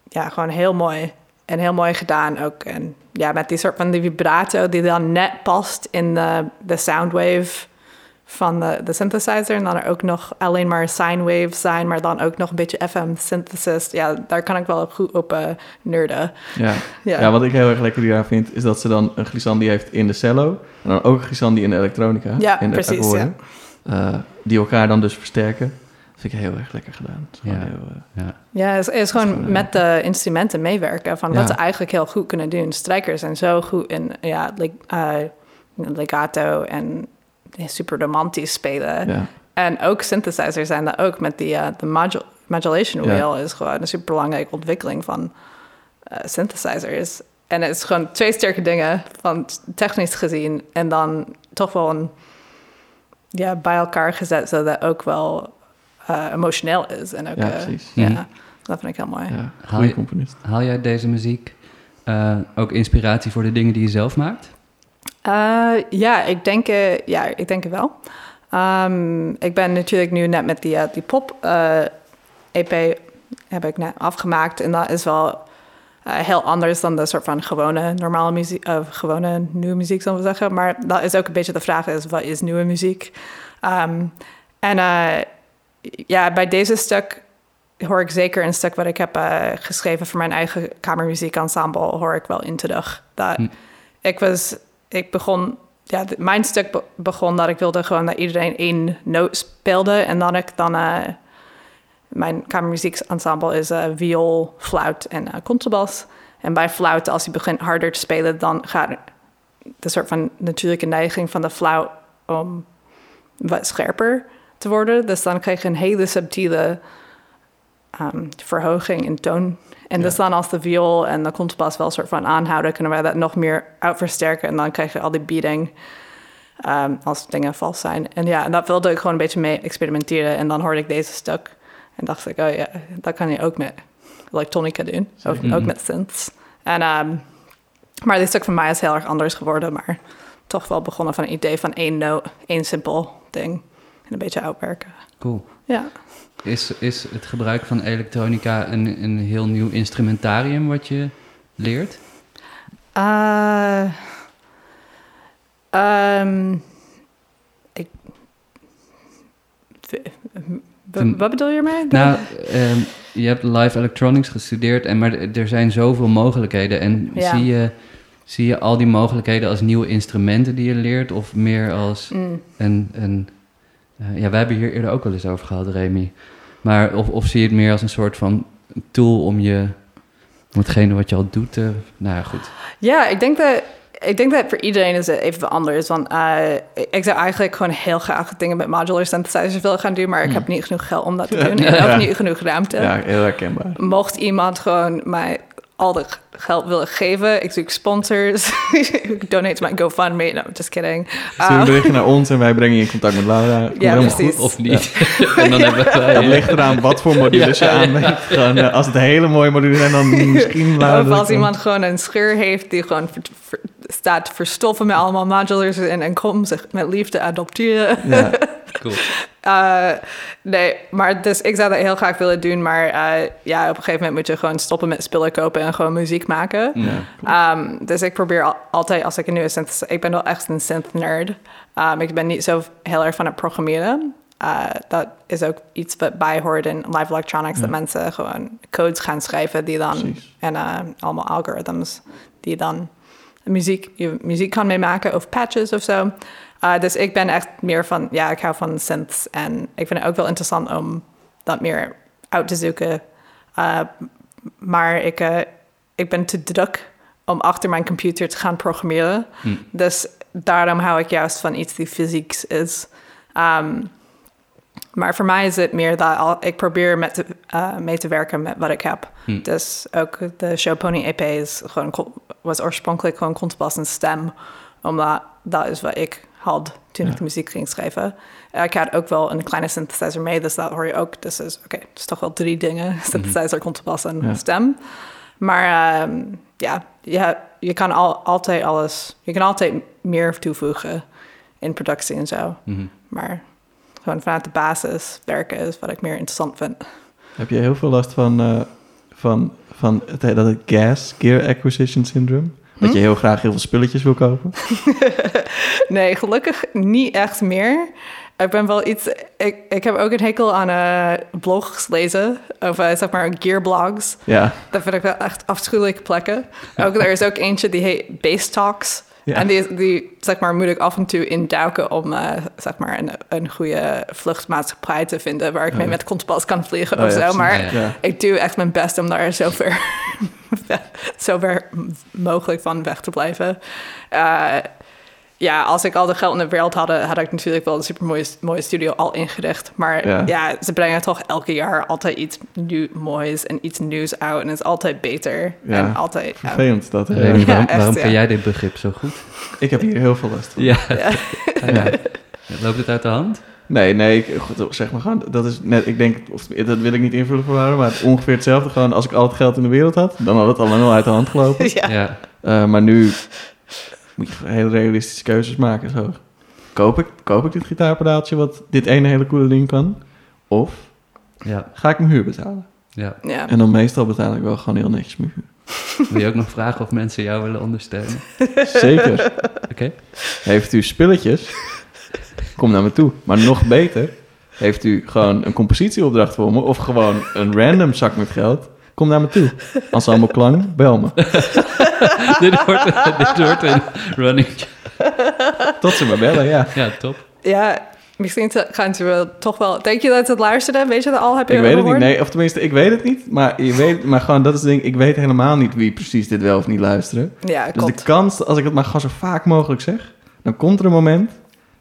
D: ja, gewoon heel mooi. En heel mooi gedaan ook. En ja, met die soort van die vibrato die dan net past in de, de soundwave van de, de synthesizer. En dan er ook nog alleen maar sine waves zijn, maar dan ook nog een beetje FM synthesis. Ja, daar kan ik wel goed op eh nerden.
A: Ja.
D: Ja.
A: Ja. wat ik heel erg lekker hieraan vind, is dat ze dan een glissandi heeft in de cello. En dan ook een glissandi in de elektronica.
D: Ja,
A: in de
D: precies,
A: akkoorden. Eh, die elkaar dan dus versterken. Dat vind ik heel erg lekker gedaan. Het is gewoon
B: Ja.
A: heel, eh,
B: Ja.
D: Ja, het is, het is gewoon met de instrumenten meewerken van wat
A: Ja.
D: ze eigenlijk heel goed kunnen doen. Strijkers zijn zo goed in ja, leg- eh, legato en super romantisch spelen.
A: ja.
D: En ook synthesizers zijn dat ook met die eh, de modul modulation
A: Ja.
D: wheel is gewoon een super belangrijke ontwikkeling van eh, synthesizers. En het is gewoon twee sterke dingen van technisch gezien en dan toch wel een ja, bij elkaar gezet zodat het ook wel eh, emotioneel is. En ook,
A: Ja, precies.
D: ja,
B: Mhm.
D: dat vind ik heel mooi.
A: ja.
B: Haal
A: Goeie
B: je-
A: componist.
B: Haal jij deze muziek eh, ook inspiratie voor de dingen die je zelf maakt?
D: Eh, ja, ik denk, eh, ja, ik denk het wel. Ehm, ik ben natuurlijk nu net met die, eh, die pop-EP heb ik net afgemaakt. En dat is wel heel anders dan de soort van gewone normale muziek, of gewone nieuwe muziek, zullen we zeggen. Maar dat is ook een beetje de vraag is, wat is nieuwe muziek? Ehm, en ja, bij deze stuk hoor ik zeker een stuk wat ik heb geschreven voor mijn eigen kamermuziekensemble, hoor ik wel in terug. Dat,
B: Hm.
D: Ik was, ik begon, ja, mijn stuk be- begon dat ik wilde gewoon dat iedereen één noot speelde en dan ik dan, eh, mijn kamermuziekensemble is eh viool, fluit en eh contrabas. En bij fluit, als je begint harder te spelen, dan gaat de soort van natuurlijke neiging van de flauw om wat scherper te worden. Dus dan krijg je een hele subtiele ehm, verhoging in toon. En
A: Ja.
D: dus dan als de viool en de contrabas wel een soort van aanhouden, kunnen wij dat nog meer uitversterken. En dan krijg je al die beating ehm, als dingen vals zijn. En ja, en dat wilde ik gewoon een beetje mee experimenteren. En dan hoorde ik deze stuk. En dacht ik, oh ja, dat kan je ook met elektronica doen. Of ook met synths. En, ehm, maar dit stuk van mij is heel erg anders geworden. Maar toch wel begonnen van een idee van één noot, één simpel ding. En een beetje uitwerken.
B: Cool.
D: Ja.
B: Is, is het gebruik van elektronica een, een heel nieuw instrumentarium wat je leert?
D: Ehm, ik, wat bedoel je ermee?
B: Nou, ehm, je hebt live electronics gestudeerd, en, maar er zijn zoveel mogelijkheden. En
D: Ja.
B: zie, je, zie je al die mogelijkheden als nieuwe instrumenten die je leert, of meer als
D: Mm.
B: een. een eh, ja, wij hebben hier eerder ook wel eens over gehad, Remy. Maar of, of zie je het meer als een soort van tool om je. om hetgene wat je al doet te. Nou ja, goed.
D: Ja, ik denk dat. Ik denk dat voor iedereen is het even anders. Want eh, ik zou eigenlijk gewoon heel graag dingen met modular synthesizers willen gaan doen, maar ik heb niet genoeg geld om dat te doen. En ook niet genoeg ruimte.
A: Ja, heel herkenbaar.
D: Mocht iemand gewoon mij al het geld willen geven, ik zoek sponsors. ik donate to my GoFundMe. No, just kidding.
A: Stuur een
D: Uh,
A: berichtje naar ons en wij brengen je in contact met Laura. Komt
D: Ja, precies.
A: goed.
B: Of niet. en dan hebben wij.
A: Het ligt eraan wat voor modules je
B: Ja, ja, ja.
A: Gewoon, eh, als het hele mooie modules zijn, dan misschien... Laura,
D: Of
A: dat
D: als iemand gewoon een scheur heeft die gewoon ver- ver- staat te verstoffen met allemaal modulars en, en kom zich met liefde adopteren.
A: Ja,
B: Cool.
D: Eh, nee, maar dus ik zou dat heel graag willen doen, maar eh, ja, op een gegeven moment moet je gewoon stoppen met spullen kopen en gewoon muziek maken.
A: ja.
D: Ehm, dus ik probeer al- altijd als ik een nieuwe synth... Ik ben wel echt een synth-nerd. Ehm, ik ben niet zo heel erg van het programmeren. Eh, dat is ook iets wat bijhoort in live electronics. Dat mensen gewoon codes gaan schrijven die dan...
A: Precies.
D: En allemaal algorithms die dan muziek, je muziek kan meemaken of patches of zo. Eh, dus ik ben echt meer van... Ja, ik hou van synths. En ik vind het ook wel interessant om dat meer uit te zoeken. Eh, maar ik, eh, ik ben te druk om achter mijn computer te gaan programmeren.
B: Hm.
D: Dus daarom hou ik juist van iets die fysieks is. Ehm, maar voor mij is het meer dat al, ik probeer met te, mee te werken met wat ik heb.
B: Hm.
D: Dus ook de Show Pony EP is gewoon, was oorspronkelijk gewoon contrabas en stem. Omdat dat is wat ik had toen ik de muziek ging schrijven. Eh, ik had ook wel een kleine synthesizer mee, dus dat hoor je ook. Dus is, oké, het is toch wel drie dingen. Synthesizer, contrabas en
A: Ja.
D: stem. Maar ehm, ja, je, je kan al, altijd alles... Je kan altijd meer toevoegen in productie en zo.
B: Mhm.
D: Maar gewoon vanuit de basis werken is wat ik meer interessant vind.
A: Heb je heel veel last van, eh, van, van het, dat het gas, gear acquisition syndrome? Dat
D: Hm?
A: je heel graag heel veel spulletjes wil kopen?
D: Nee, gelukkig niet echt meer. Ik ben wel iets... Ik, ik heb ook een hekel aan eh, blogs lezen. Of eh, zeg maar gearblogs.
A: Ja.
D: Dat vind ik wel echt afschuwelijke plekken. Ook, er is ook eentje die heet Base Talks.
A: Ja.
D: En die, die zeg maar, moet ik af en toe induiken om eh, zeg maar een, een goede vluchtmaatschappij te vinden waar ik mee
A: ja.
D: met contrabas kan vliegen
A: Oh
D: of
A: ja,
D: zo. Maar
B: Ja,
D: ik doe echt mijn best om daar zo ver, zo ver mogelijk van weg te blijven. Eh, ja, als ik al de geld in de wereld had, had ik natuurlijk wel een super mooie, mooie studio al ingericht. Maar
A: Ja.
D: ja. ze brengen toch elke jaar altijd iets nieuw, moois en iets nieuws uit. En het is altijd beter.
A: Ja,
D: En altijd, ja.
A: Vervelend dat.
D: Ja,
B: waarom,
D: echt,
B: waarom
D: ja.
B: ken jij dit begrip zo goed?
A: Ik heb hier heel veel last van.
B: Ja.
D: Ja.
A: Ja.
B: Loopt het uit de hand?
A: Nee, nee, ik, goed, zeg maar gewoon, dat is net, ik denk, of, dat wil ik niet invullen voor haar, maar het is ongeveer hetzelfde. Gewoon, als ik al het geld in de wereld had, dan had het al lang al uit de hand gelopen.
D: Ja.
B: Ja.
A: Eh, maar nu moet je hele realistische keuzes maken. Zo. Koop, ik, koop ik dit gitaarpedaaltje wat dit ene hele coole ding kan? Of
B: Ja.
A: ga ik mijn huur betalen?
B: ja.
D: Ja.
A: En dan meestal betaal ik wel gewoon heel netjes mijn huur.
B: Wil je ook nog vragen of mensen jou willen ondersteunen?
A: Zeker.
B: Oké.
A: Heeft u spulletjes? Kom naar me toe. Maar nog beter, heeft u gewoon een compositieopdracht voor me of gewoon een random zak met geld? Kom naar me toe. Ensemble Klang, bel me.
B: dit, wordt, dit wordt een running...
A: Tot ze me bellen, ja.
B: Ja, top.
D: ja, misschien te- gaan ze wel toch wel... Denk je dat ze het luisteren? Weet je dat al? Heb je
A: Ik weet het niet, nee, of tenminste, ik weet het niet. Maar, je weet, maar gewoon, dat is het ding, ik weet helemaal niet wie precies dit wel of niet luisteren.
D: Ja,
A: Dus
D: klopt.
A: de kans, als ik het maar gewoon zo vaak mogelijk zeg, dan komt er een moment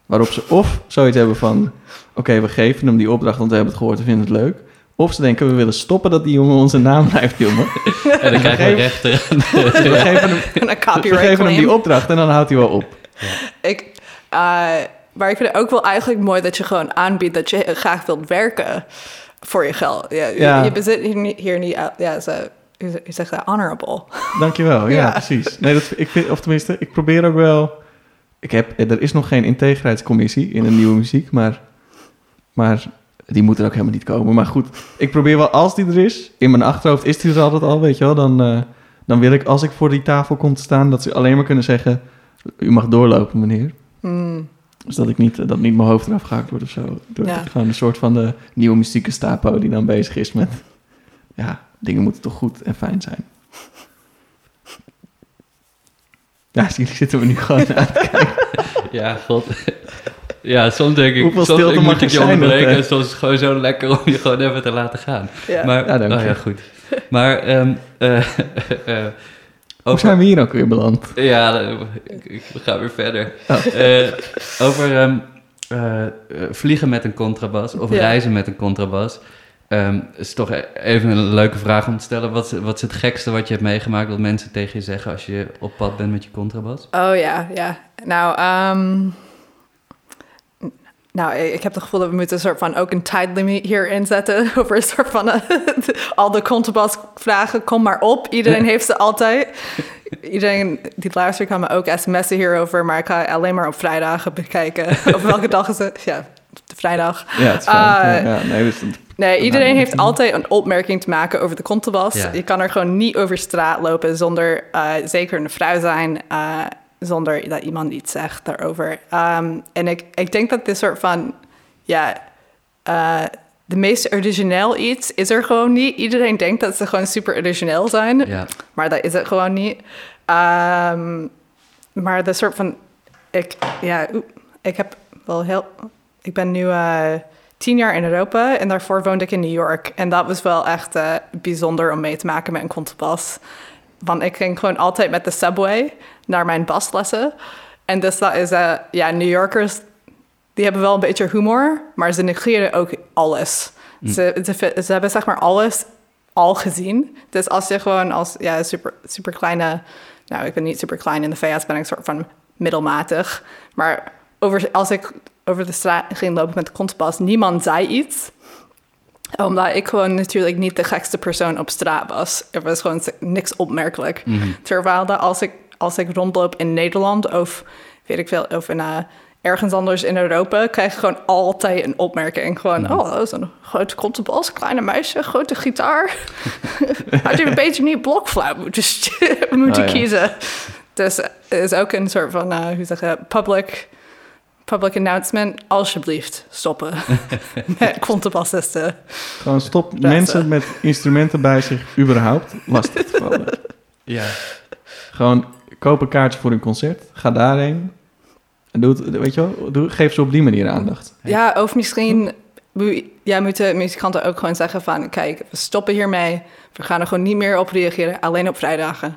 A: waarop ze of zoiets hebben van, oké, we geven hem die opdracht, want we hebben het gehoord, we vinden het leuk. Of ze denken, we willen stoppen dat die jongen onze naam blijft noemen.
B: En dan krijgen we
A: Geef-
B: rechten.
A: We geven hem,
D: een
A: we
D: copyright
A: geven hem die opdracht en dan houdt hij wel op.
D: Ik, eh, maar ik vind het ook wel eigenlijk mooi dat je gewoon aanbiedt dat je graag wilt werken voor je geld. Ja, je-
A: Ja.
D: Je, bezit hier niet, hier niet uit- ja, zo, je je zegt dat honorable.
A: Dankjewel, ja,
D: Ja.
A: precies. Nee, dat, ik vind, of tenminste, ik probeer ook wel... Ik heb, er is nog geen integriteitscommissie in een nieuwe muziek, maar, maar die moet er ook helemaal niet komen. Maar goed, ik probeer wel, als die er is, in mijn achterhoofd is die er altijd al, weet je wel, dan, eh, dan wil ik, als ik voor die tafel kom te staan, dat ze alleen maar kunnen zeggen, u mag doorlopen, meneer.
D: Hmm.
A: Dus dat ik niet, dat niet mijn hoofd eraf gehakt wordt of zo. Door
D: Ja.
A: gewoon een soort van de nieuwe muzieke stapo die dan bezig is met, ja, dingen moeten toch goed en fijn zijn. Ja, jullie zitten we nu gewoon aan.
B: Ja, god. Ja, soms denk ik,
A: Hoeveel
B: soms
A: stilte
B: ik moet ik je onderbreken. En soms is het gewoon zo lekker om je gewoon even te laten gaan.
D: Ja.
B: Maar,
A: Ja, dank
B: oh,
A: je.
B: ja, goed. Maar, ehm eh eh,
A: Hoe
B: over,
A: zijn we hier ook weer beland?
B: Ja, ik, ik ga weer verder.
A: Oh.
B: Eh, over ehm, eh, eh, vliegen met een contrabas of
D: Ja.
B: reizen met een contrabas. Ehm is toch e- even een leuke vraag om te stellen. Wat, is- wat is het gekste wat je hebt meegemaakt dat mensen tegen je zeggen als je op pad bent met je contrabas?
D: Oh ja, ja. Nou, ehm, nou, ik heb het gevoel dat we moeten een soort van ook een tijd limit hierin zetten. Over een soort van eh, al de contrabas vragen, kom maar op. Iedereen heeft ze altijd. Iedereen die luistert kan me ook sms'en hierover, maar ik ga alleen maar op vrijdagen bekijken. op welke dag is het? Ja, de vrijdag.
A: Ja, het is ja, ja, nee, dus,
D: Nee, iedereen heeft altijd een opmerking te maken over de contrabas.
B: Ja.
D: Je kan er gewoon niet over straat lopen zonder, eh, zeker een vrouw zijn, eh, zonder dat iemand iets zegt daarover. Ehm, en ik, ik denk dat dit soort van, ja, eh, de meest origineel iets is er gewoon niet. Iedereen denkt dat ze gewoon super origineel zijn,
B: Ja,
D: maar dat is het gewoon niet. Ehm, maar de soort van, ik, ja, ik heb wel heel, ik ben nu eh, tien jaar in Europa en daarvoor woonde ik in New York. En dat was wel echt eh, bijzonder om mee te maken met een contrabas. Want ik ging gewoon altijd met de subway naar mijn baslessen. En dus dat is, eh, ja, New Yorkers, die hebben wel een beetje humor, maar ze negeren ook alles. Ze, ze, ze hebben zeg maar alles al gezien. Dus als je gewoon als ja, super, super kleine, nou ik ben niet super klein in de VS, ben ik soort van middelmatig. Maar over, als ik over de straat ging lopen met de contrabas, niemand zei iets. Omdat ik gewoon natuurlijk niet de gekste persoon op straat was. Er was gewoon niks opmerkelijk. Terwijl dat als ik, als ik rondloop in Nederland of weet ik veel, of in, eh, ergens anders in Europa, krijg je gewoon altijd een opmerking. Gewoon, oh, dat is een grote contrabas, kleine meisje, grote gitaar. Had je een beetje niet blokfluit moeten, moeten
A: Oh, ja.
D: kiezen. Dus het is ook een soort van, eh, hoe zeg je, public, public announcement. Alsjeblieft, stoppen met contrabassisten.
A: Gewoon stop
D: Rassen.
A: mensen met instrumenten bij zich überhaupt lastig te vallen.
B: Ja.
A: Gewoon koop een kaartje voor een concert, ga daarheen. En doe het, weet je wel, doe, geef ze op die manier aandacht.
D: Ja, of misschien ja, moeten muzikanten ook gewoon zeggen van... kijk, we stoppen hiermee. We gaan er gewoon niet meer op reageren. Alleen op vrijdagen.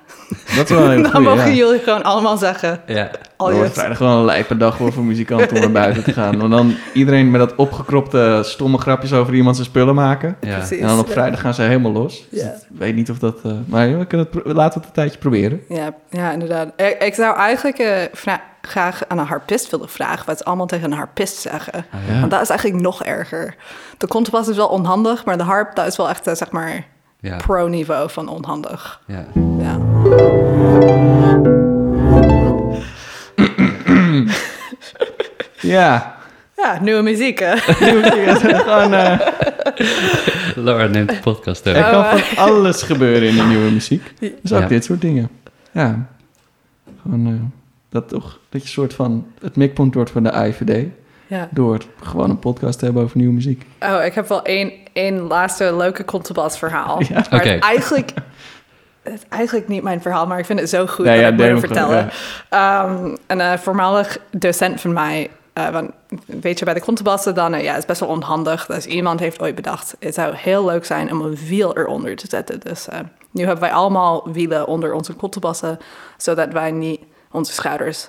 A: Dat is wel een
D: Dan
A: goeie,
D: mogen
A: ja.
D: jullie gewoon allemaal zeggen...
B: Ja.
D: Al
A: wordt vrijdag gewoon een lijpe dag voor, voor muzikanten om naar buiten te gaan. Want dan iedereen met dat opgekropte stomme grapjes over iemand zijn spullen maken.
B: Ja.
D: Precies.
A: En dan op vrijdag gaan ze helemaal los. Dus
D: Ja.
A: ik weet niet of dat... eh, maar we kunnen het, laten we het een tijdje proberen.
D: Ja, ja inderdaad. Ik, ik zou eigenlijk vra- graag aan een harpist willen vragen... wat ze allemaal tegen een harpist zeggen.
A: Ja.
D: Want dat is eigenlijk nog erger. De contrabas is wel onhandig... maar de harp, dat is wel echt, eh, zeg maar...
B: Ja.
D: pro-niveau van onhandig.
B: Ja.
D: Ja.
A: Ja.
D: Ja, nieuwe muziek, hè?
A: gewoon, eh,
B: Laura neemt de podcast
A: er
B: over.
A: kan van alles gebeuren in de nieuwe muziek. Dus ook
B: Ja.
A: dit soort dingen. Ja. Gewoon eh, dat toch, dat je soort van het mikpunt wordt van de IVD.
D: Ja.
A: Door gewoon een podcast te hebben over nieuwe muziek.
D: Oh, ik heb wel één, één laatste leuke contrabas verhaal.
A: Ja.
D: Maar
B: Oké.
D: het, eigenlijk, het is eigenlijk niet mijn verhaal, maar ik vind het zo goed
A: Nee,
D: dat
A: ja,
D: ik moet vertellen. Ehm, een eh, voormalig docent van mij, eh, want, weet je, bij de contrabassen dan, eh, ja, het is best wel onhandig. Dus iemand heeft ooit bedacht, het zou heel leuk zijn om een wiel eronder te zetten. Dus eh, nu hebben wij allemaal wielen onder onze contrabassen, zodat wij niet onze schouders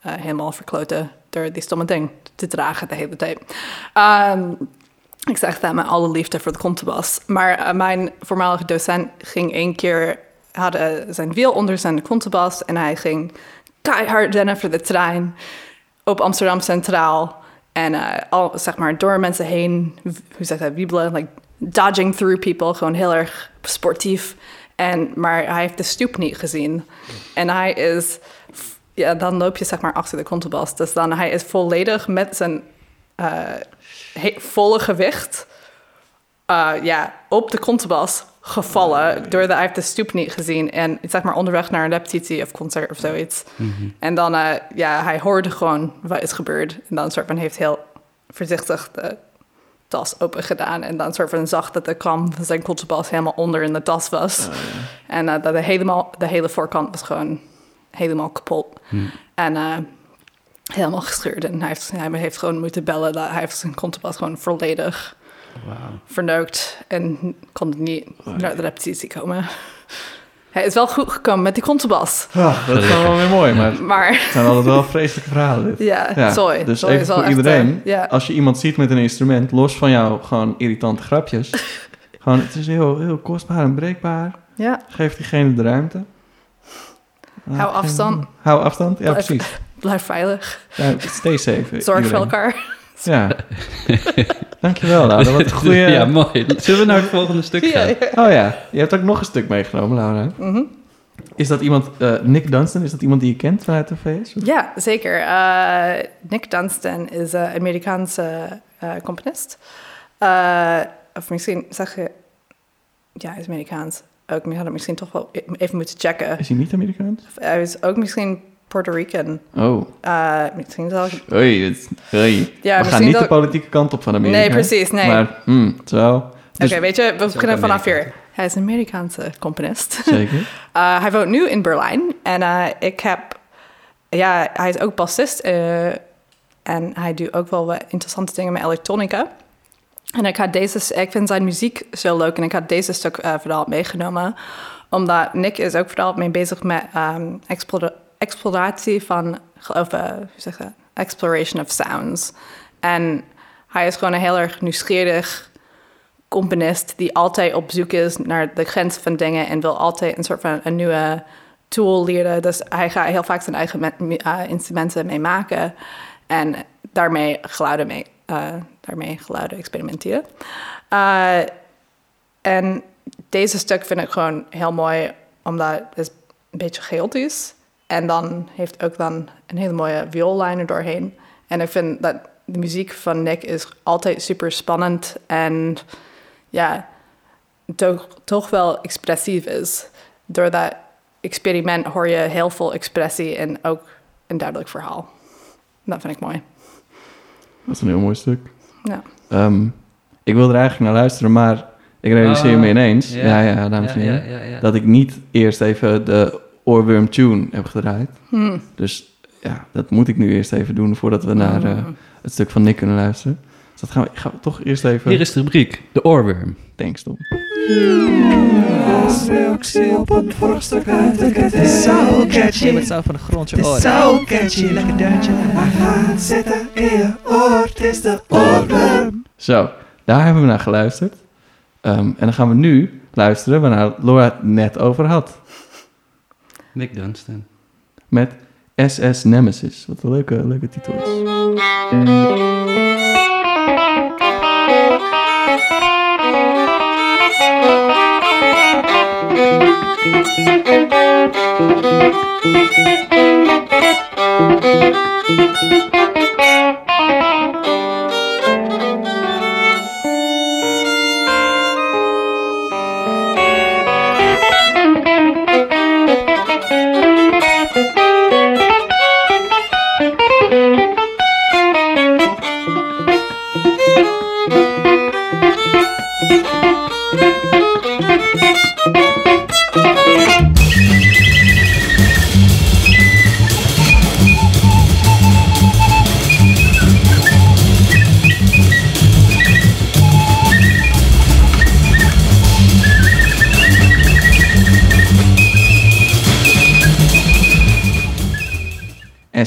D: eh, helemaal verkloten door die stomme ding te dragen de hele tijd. Ehm, ik zeg dat met alle liefde voor de contrabas. Maar eh, mijn voormalige docent ging één keer... had zijn wiel onder zijn contrabas... en hij ging keihard rennen voor de trein op Amsterdam Centraal. En eh, al, zeg maar, door mensen heen, hoe zeg dat, wiebelen, like dodging through people, gewoon heel erg sportief. En, maar hij heeft de stoep niet gezien. En hij is, ja, dan loop je zeg maar achter de contrabas. Dus dan hij is volledig met zijn eh, volle gewicht eh, ja, op de contrabas gevallen. Doordat hij heeft de stoep niet gezien. En zeg maar onderweg naar een repetitie of concert of zoiets. En dan, eh, ja, hij hoorde gewoon wat is gebeurd. En dan soort van heeft heel voorzichtig de tas open gedaan. En dan soort van zag dat de kam van zijn contrabas helemaal onder in de tas was. En eh, dat de, helemaal, de hele voorkant was gewoon helemaal kapot. En eh, helemaal gescheurd. En hij heeft, hij heeft gewoon moeten bellen. Dat hij heeft zijn contrabas gewoon volledig verneukt. En kon niet naar de repetitie komen. Hij is wel goed gekomen met die contrabas.
A: Dat is wel weer mooi, maar het
D: Maar
A: zijn altijd wel vreselijke verhalen dit.
D: ja,
A: Ja,
D: sorry.
A: dus
D: sorry
A: even
D: is wel
A: voor
D: echt,
A: iedereen.
D: eh, ja.
A: Als je iemand ziet met een instrument, los van jou gewoon irritante grapjes. gewoon, het is heel, heel kostbaar en breekbaar.
D: ja,
A: Geef diegene de ruimte.
D: Hou afstand.
A: Hou afstand, ja
D: Blijf-
A: precies.
D: blijf veilig.
A: Ja, stay safe.
D: Zorg voor elkaar.
A: Ja. Dankjewel, Laura. Wat een goede...
B: Ja, mooi. Zullen we naar het volgende stuk gaan?
D: ja.
A: Oh ja, je hebt ook nog een stuk meegenomen, Laura.
D: Mhm.
A: Is dat iemand, eh, Nick Dunstan, is dat iemand die je kent vanuit de VS? Of-
D: Ja, zeker. Eh, Nick Dunstan is een Amerikaanse eh, componist. Eh, of misschien zeg je... Ja, hij is Amerikaans. Ook, we hadden misschien toch wel even moeten checken.
A: Is hij niet Amerikaans?
D: Hij is ook misschien Puerto Rican.
A: Oh,
D: Eh, misschien zal ik...
A: oei, dit- oei.
D: Ja,
A: We gaan niet
D: dat-
A: de politieke kant op van Amerika.
D: Nee, precies, nee.
A: Maar, het is wel... Dus,
D: Oké, weet je, we beginnen vanaf hier. Hij is een Amerikaanse componist.
A: Zeker.
D: Uh, hij woont nu in Berlijn. En uh, ik heb... Ja, hij is ook bassist. en hij doet ook wel wat interessante dingen met elektronica. En ik, had deze, ik vind zijn muziek zo leuk. En ik had deze stuk uh, vooral meegenomen. Omdat Nick is ook vooral mee bezig met explora exploratie van... Geloof, uh, hoe zeg je? Exploration of sounds. En hij is gewoon een heel erg nieuwsgierig componist die altijd op zoek is naar de grens van dingen en wil altijd een soort van een nieuwe tool leren. Dus hij gaat heel vaak zijn eigen uh, instrumenten mee maken. En daarmee geluiden, mee, eh, daarmee geluiden experimenteren. Eh, en deze stuk vind ik gewoon heel mooi, omdat het een beetje chaotisch. En dan heeft ook dan een hele mooie vioollijn er doorheen. En ik vind dat de muziek van Nick is altijd super spannend en ja, toch, toch wel expressief is. Door dat experiment hoor je heel veel expressie en ook een duidelijk verhaal. Dat vind ik mooi.
A: Dat is een heel mooi stuk.
D: Ja.
A: Ehm, ik wil er eigenlijk naar luisteren, maar ik realiseer
B: Oh,
A: me ineens, ja,
B: ja.
A: ja, dames en
B: Ja,
A: heren,
B: ja, ja, ja.
A: dat ik niet eerst even de oorworm tune heb gedraaid.
D: Hmm.
A: Dus ja, dat moet ik nu eerst even doen voordat we naar eh, het stuk van Nick kunnen luisteren. Dus dat gaan we, gaan we toch eerst even...
B: Hier is de rubriek, de oorworm.
A: Thanks, Tom.
C: de Het is zo catchy.
E: Met zo van de grond je
C: Het is
E: oren.
C: zo catchy. Lekker deuntje. Maar gaat zitten in je oor. Het is de oorworm.
A: Zo, daar hebben we naar geluisterd. Ehm, en dan gaan we nu luisteren waarnaar Laura het net over had.
B: Nick Dunstan.
A: Met SS Nemesis. Wat een leuke, leuke titel is. En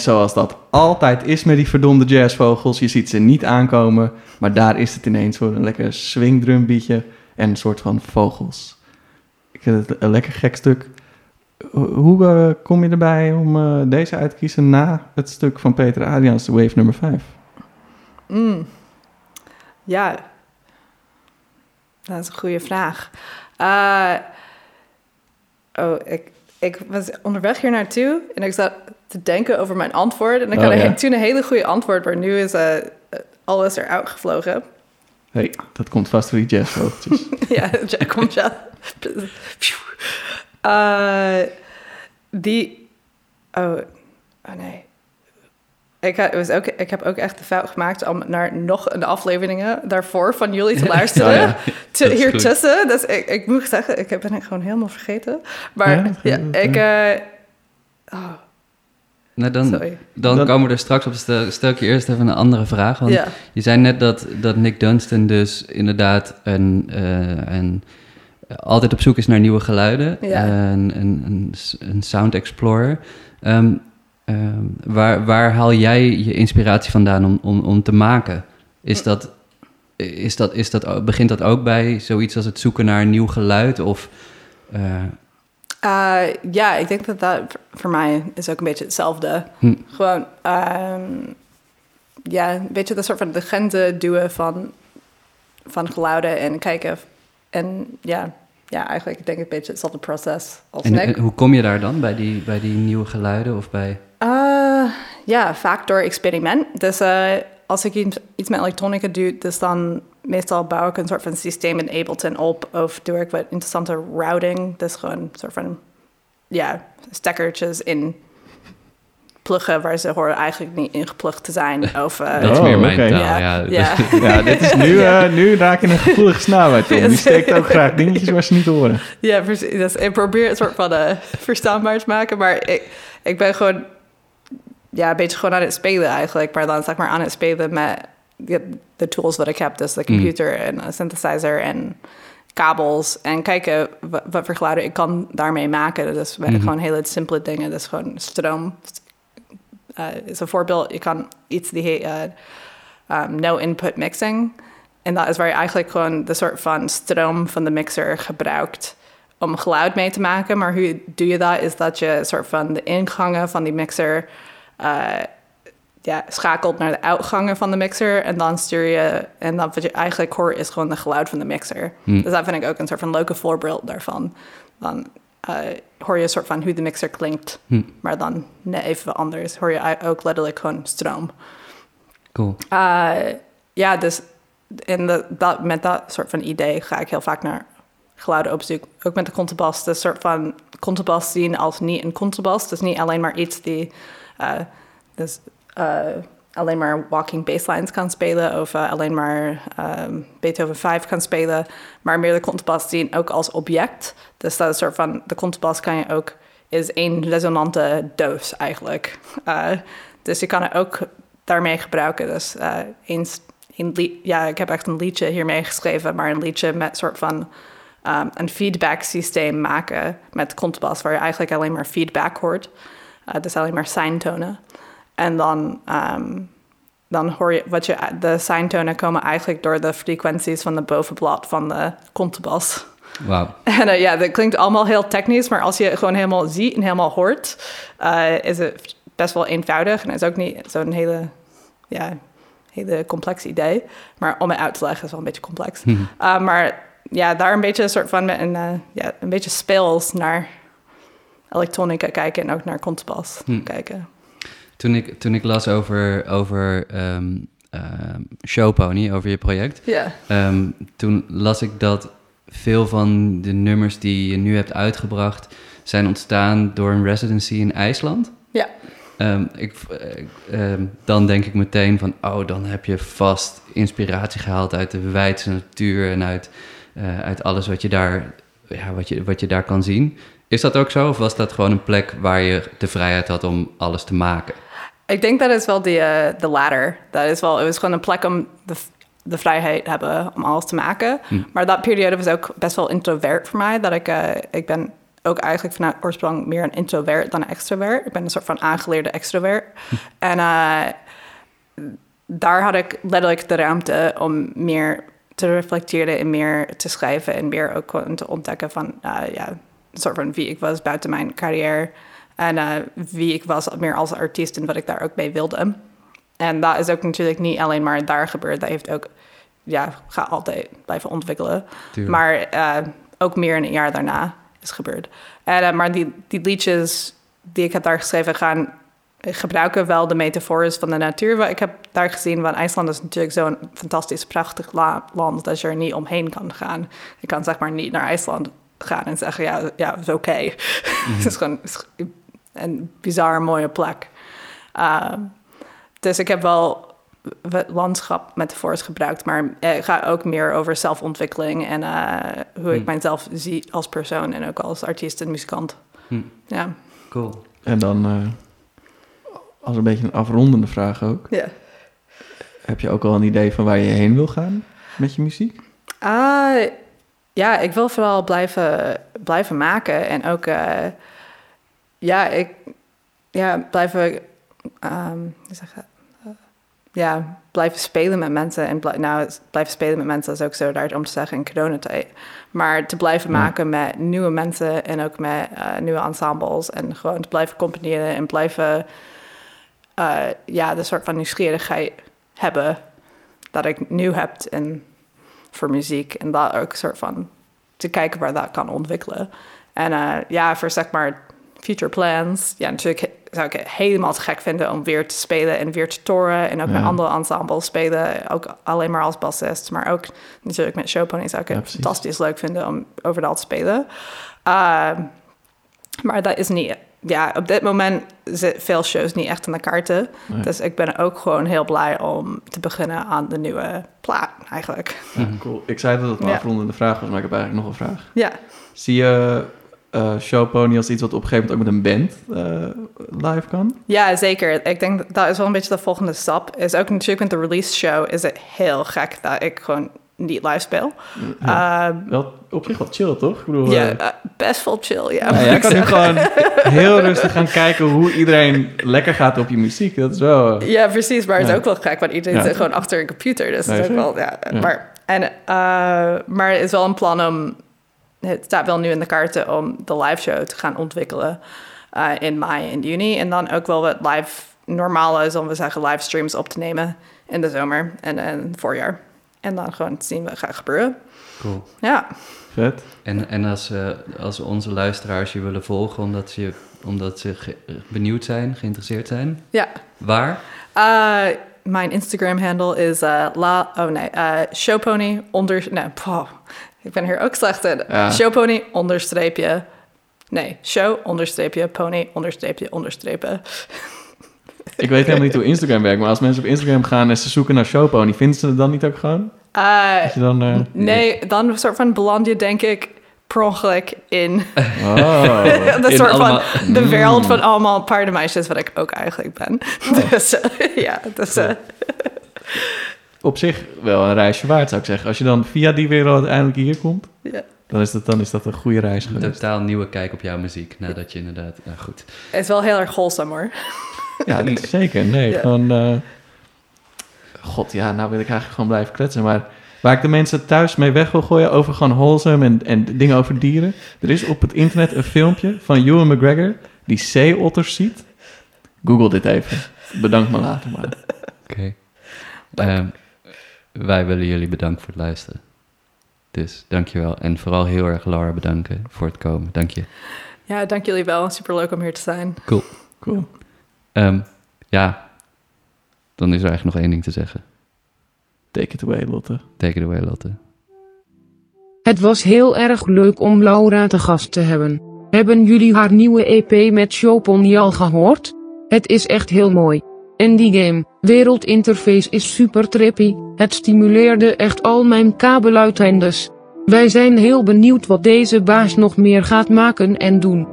A: zoals dat altijd is met die verdomde jazzvogels, je ziet ze niet aankomen, maar daar is het ineens voor een lekker swingdrumbeatje en een soort van vogels. Ik vind het een lekker gek stuk. Ho- Hoe eh, kom je erbij om eh, deze uit te kiezen na het stuk van Peter Adriaans, Wave nummer 5?
D: Mm. Ja, dat is een goede vraag. Eh, oh, ik, ik was onderweg hier naartoe en ik zat te denken over mijn antwoord. En ik
A: Oh,
D: had
A: ja.
D: toen een hele goede antwoord, maar nu is eh, alles eruit gevlogen.
A: hey, dat komt vast door die jazzvogeltjes.
D: ja, Jack komt ja. Eh, die. Oh, oh nee. Ik, was ook, ik heb ook echt de fout gemaakt om naar nog een afleveringen daarvoor van jullie te luisteren.
A: Oh ja,
D: hier
B: goed.
D: tussen. Dus ik, ik moet zeggen, ik ben het gewoon helemaal vergeten. Maar
A: Ja,
D: ik. eh, oh,
B: Nou, dan,
D: sorry.
B: dan
A: Dat-
B: komen we er straks op. Stel, ik je eerst even een andere vraag. Want
D: Ja.
B: je zei net dat, dat Nick Dunstan dus inderdaad een, eh, een, altijd op zoek is naar nieuwe geluiden.
D: Ja.
B: Een, een, een, een sound explorer. Ehm, ehm, waar, waar haal jij je inspiratie vandaan om, om, om te maken? Is dat, is dat, is dat, begint dat ook bij zoiets als het zoeken naar een nieuw geluid? Of, eh,
D: Eh, ja, ik denk dat dat voor mij is ook een beetje hetzelfde.
B: Hm.
D: Gewoon, ehm, ja, een beetje de soort van de grenzen duwen van, van geluiden en kijken. En ja, ja, eigenlijk denk ik een beetje hetzelfde proces als
B: en, en hoe kom je daar dan bij die, bij die nieuwe geluiden? Of bij,
D: Eh, ja, vaak door experiment. Dus eh, als ik iets, met elektronica doe, dus dan meestal bouw ik een soort van systeem in Ableton op. Of doe ik wat interessante routing. Dus gewoon een soort van, ja, stekkertjes in pluggen waar ze horen eigenlijk niet ingeplucht te zijn. Of, eh,
B: dat is
A: Oh,
B: meer mijn
A: oké.
B: taal,
D: ja,
B: ja.
D: ja.
A: Dit is nu, eh, nu raak je een gevoelige uit, Tom. Die steekt ook graag dingetjes waar ze niet horen.
D: Ja, precies. Dus ik probeer het soort van eh, verstaanbaar te maken. Maar ik, ik ben gewoon ja, een beetje gewoon aan het spelen eigenlijk. Maar dan zeg maar aan het spelen met de, tools wat ik heb. Dus de computer en een synthesizer en kabels. En kijken wat, wat voor geluiden ik kan daarmee maken. Dus
B: Mhm.
D: gewoon hele simpele dingen. Dus gewoon stroom eh, is een voorbeeld. Je kan iets die heet eh, um, no-input mixing. En dat is waar je eigenlijk gewoon de soort van stroom van de mixer gebruikt om geluid mee te maken. Maar hoe doe je dat? Is dat je een soort van de ingangen van die mixer eh, ja, schakelt naar de uitgangen van de mixer. En dan stuur je... En dan wat je eigenlijk hoort is gewoon de geluid van de mixer.
B: Hm.
D: Dus dat vind ik ook een soort van leuke voorbeeld daarvan. Dan eh, hoor je een soort van hoe de mixer klinkt.
B: Hm.
D: Maar dan net even anders. Hoor je ook letterlijk gewoon stroom.
B: Cool.
D: Uh, ja, dus in de, dat, met dat soort van idee ga ik heel vaak naar geluiden op zoek. Ook met de contrabas. De soort van contrabas zien als niet een contrabas. Dus niet alleen maar iets die uh, dus, uh, alleen maar walking basslines kan spelen. Of uh, alleen maar um, Beethoven 5 kan spelen. Maar meer de contrabas zien ook als object. Dus dat is soort van... De contrabas kan je ook... Is één resonante doos eigenlijk. dus je kan het ook daarmee gebruiken. Dus eens, ja, ik heb echt een liedje hiermee geschreven, maar een liedje met soort van um, een feedback systeem maken met contrabas, waar je eigenlijk alleen maar feedback hoort. Uh, dus alleen maar seintonen. En dan, um, dan hoor je wat je, de seintonen komen eigenlijk door de frequenties van de bovenblad van de contrabas.
B: Wauw.
D: En uh, ja, dat klinkt allemaal heel technisch, maar als je het gewoon helemaal ziet en helemaal hoort, uh, is het best wel eenvoudig. En is ook niet zo'n hele, ja, hele complex idee. Maar om het uit te leggen is wel een beetje complex.
B: Mhm.
D: Maar ja, daar een beetje een soort van met een, ja, een beetje speels naar elektronica kijken en ook naar contrabas
B: Hm.
D: kijken.
B: Toen ik, toen ik las over, over ehm ehm, Showpony, over je project,
D: Ja.
B: ehm, toen las ik dat veel van de nummers die je nu hebt uitgebracht zijn ontstaan door een residency in IJsland.
D: Ja.
B: Ik, eh, dan denk ik meteen van, oh, dan heb je vast inspiratie gehaald uit de wijdse natuur en uit, eh, uit alles wat je, daar, ja, wat, je, wat je daar kan zien. Is dat ook zo? Of was dat gewoon een plek waar je de vrijheid had om alles te maken?
D: Ik denk dat is wel de, uh, de latter. Dat is wel, het was gewoon een plek om de, de vrijheid te hebben om alles te maken.
B: Hm.
D: Maar dat periode was ook best wel introvert voor mij. Dat ik, uh, ik ben ook eigenlijk vanuit oorsprong meer een introvert dan een extrovert. Ik ben een soort van aangeleerde extrovert. En uh, daar had ik letterlijk de ruimte om meer te reflecteren en meer te schrijven en meer ook te ontdekken van uh, ja, soort van wie ik was buiten mijn carrière. En uh, wie ik was meer als artiest en wat ik daar ook mee wilde. En dat is ook natuurlijk niet alleen maar daar gebeurd. Dat heeft ook, ja, ga altijd blijven ontwikkelen.
B: Tuurlijk.
D: Maar uh, ook meer in een jaar daarna is gebeurd. En, uh, maar die, die liedjes die ik heb daar geschreven gaan gebruiken wel de metafoors van de natuur. Wat ik heb daar gezien, want IJsland is natuurlijk zo'n fantastisch, prachtig la land dat je er niet omheen kan gaan. Je kan zeg maar niet naar IJsland gaan en zeggen, ja, ja het is oké. Okay. Mm-hmm. het is gewoon een bizar mooie plek. Uh, dus ik heb wel het landschap metafoors gebruikt, maar ik ga ook meer over zelfontwikkeling en uh, hoe ik mijzelf zie als persoon en ook als artiest en muzikant.
B: Hm.
D: Ja.
B: Cool.
A: En dan, uh, als een beetje een afrondende vraag ook.
D: Ja.
A: Heb je ook al een idee van waar je heen wil gaan met je muziek?
D: Uh, ja, ik wil vooral blijven, blijven maken en ook, uh, ja, ik, ja, blijven, um, hoe zeg je ja, blijven spelen met mensen. En bl nou, blijven spelen met mensen is ook zo daar om te zeggen in coronatijd. Maar te blijven maken met nieuwe mensen en ook met uh, nieuwe ensembles. En gewoon te blijven componeren en blijven ja, de soort van nieuwsgierigheid hebben dat ik nu heb en voor muziek. En dat ook soort van te kijken waar dat kan ontwikkelen. En uh, ja, voor zeg maar future plans. Ja, natuurlijk zou ik het helemaal te gek vinden om weer te spelen en weer te toren. En ook
A: Ja.
D: met andere ensembles spelen. Ook alleen maar als bassist. Maar ook natuurlijk met Showpony zou ik het
A: Ja,
D: fantastisch leuk vinden om overal te spelen. Uh, maar dat is niet... Ja, op dit moment zitten veel shows niet echt aan de kaarten.
A: Nee.
D: Dus ik ben ook gewoon heel blij om te beginnen aan de nieuwe plaat eigenlijk.
A: Ja, cool. Ik zei dat het een
D: Ja.
A: afrondende vraag was, maar ik heb eigenlijk nog een vraag.
D: Ja.
A: Zie je uh, Showpony als iets wat op een gegeven moment ook met een band uh, live kan?
D: Ja, zeker. Ik denk dat, dat is wel een beetje de volgende stap. Is ook natuurlijk met de release show is het heel gek dat ik gewoon niet live speel.
A: Ja.
D: Uh,
A: wel, op zich wel chill, toch? Ik bedoel,
D: ja,
A: uh,
D: uh, best wel chill, ja.
A: nou, jij kan nu gewoon heel rustig gaan kijken hoe iedereen lekker gaat op je muziek. Dat is wel... uh,
D: Ja, precies. Maar het is ook wel gek, want iedereen
A: Ja.
D: zit gewoon achter een computer. Dus
A: Nee,
D: het is ook wel, ja.
A: Ja.
D: Maar, en, uh, maar het is wel een plan om... Het staat wel nu in de kaarten om de live show te gaan ontwikkelen uh, in mei en juni. En dan ook wel wat live normale, zullen we zeggen, livestreams op te nemen in de zomer en het voorjaar. En dan gewoon zien wat gaat gebeuren.
B: Cool.
D: Ja,
A: Vet.
B: En, en als, eh, als onze luisteraars je willen volgen omdat ze, omdat ze ge- benieuwd zijn, geïnteresseerd zijn,
D: ja.
B: waar?
D: Uh, mijn Instagram-handle is uh, la... Oh nee, uh, showpony onder... Nee, poh, ik ben hier ook slecht in.
A: Ja.
D: Showpony onderstreepje... Nee, show onderstreepje, pony onderstreepje, onderstrepen.
A: Ik weet helemaal niet hoe Instagram werkt, maar als mensen op Instagram gaan en ze zoeken naar Showpony, vinden ze het dan niet ook gewoon?
D: Uh,
A: dan, eh,
D: nee, dan een soort van beland je denk ik per ongeluk in
A: Oh.
D: de
B: In
D: soort
B: allemaal-
D: van de wereld van allemaal paardenmeisjes, wat ik ook eigenlijk ben. Dus eh, ja, dus, eh,
A: Op zich wel een reisje waard, zou ik zeggen. Als je dan via die wereld uiteindelijk hier komt,
D: ja.
A: dan is dat, dan is dat een goede reis
B: Een totaal nieuwe kijk op jouw muziek, nadat je inderdaad... Nou goed.
D: Het is wel heel erg wholesome hoor.
A: Ja, niet- zeker. Nee,
D: Ja.
A: gewoon... eh, God, ja, nou wil ik eigenlijk gewoon blijven kletsen. Maar waar ik de mensen thuis mee weg wil gooien over gewoon wholesome en, en dingen over dieren. Er is op het internet een filmpje van Ewan McGregor die zeeotters ziet. Google dit even. Bedankt me later maar.
B: Oké. Ehm, wij willen jullie bedanken voor het luisteren. Dus dankjewel. En vooral heel erg Laura bedanken voor het komen. Dank je.
D: Ja, dank jullie wel. Super leuk om hier te zijn.
B: Cool.
A: Cool.
B: Ehm, ja, dan is er eigenlijk nog één ding te zeggen.
A: Take it away, Lotte.
B: Take it away, Lotte.
E: Het was heel erg leuk om Laura te gast te hebben. Hebben jullie haar nieuwe EP met Showpony al gehoord? Het is echt heel mooi. En die game, wereldinterface is super trippy, het stimuleerde echt al mijn kabeluiteindes. Wij zijn heel benieuwd wat deze baas nog meer gaat maken en doen.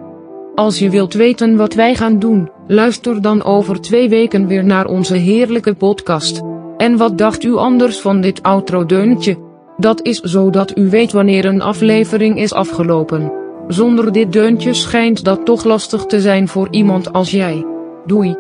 E: Als je wilt weten wat wij gaan doen, luister dan over twee weken weer naar onze heerlijke podcast. En wat dacht u anders van dit outro-deuntje? Dat is zodat u weet wanneer een aflevering is afgelopen. Zonder dit deuntje schijnt dat toch lastig te zijn voor iemand als jij. Doei.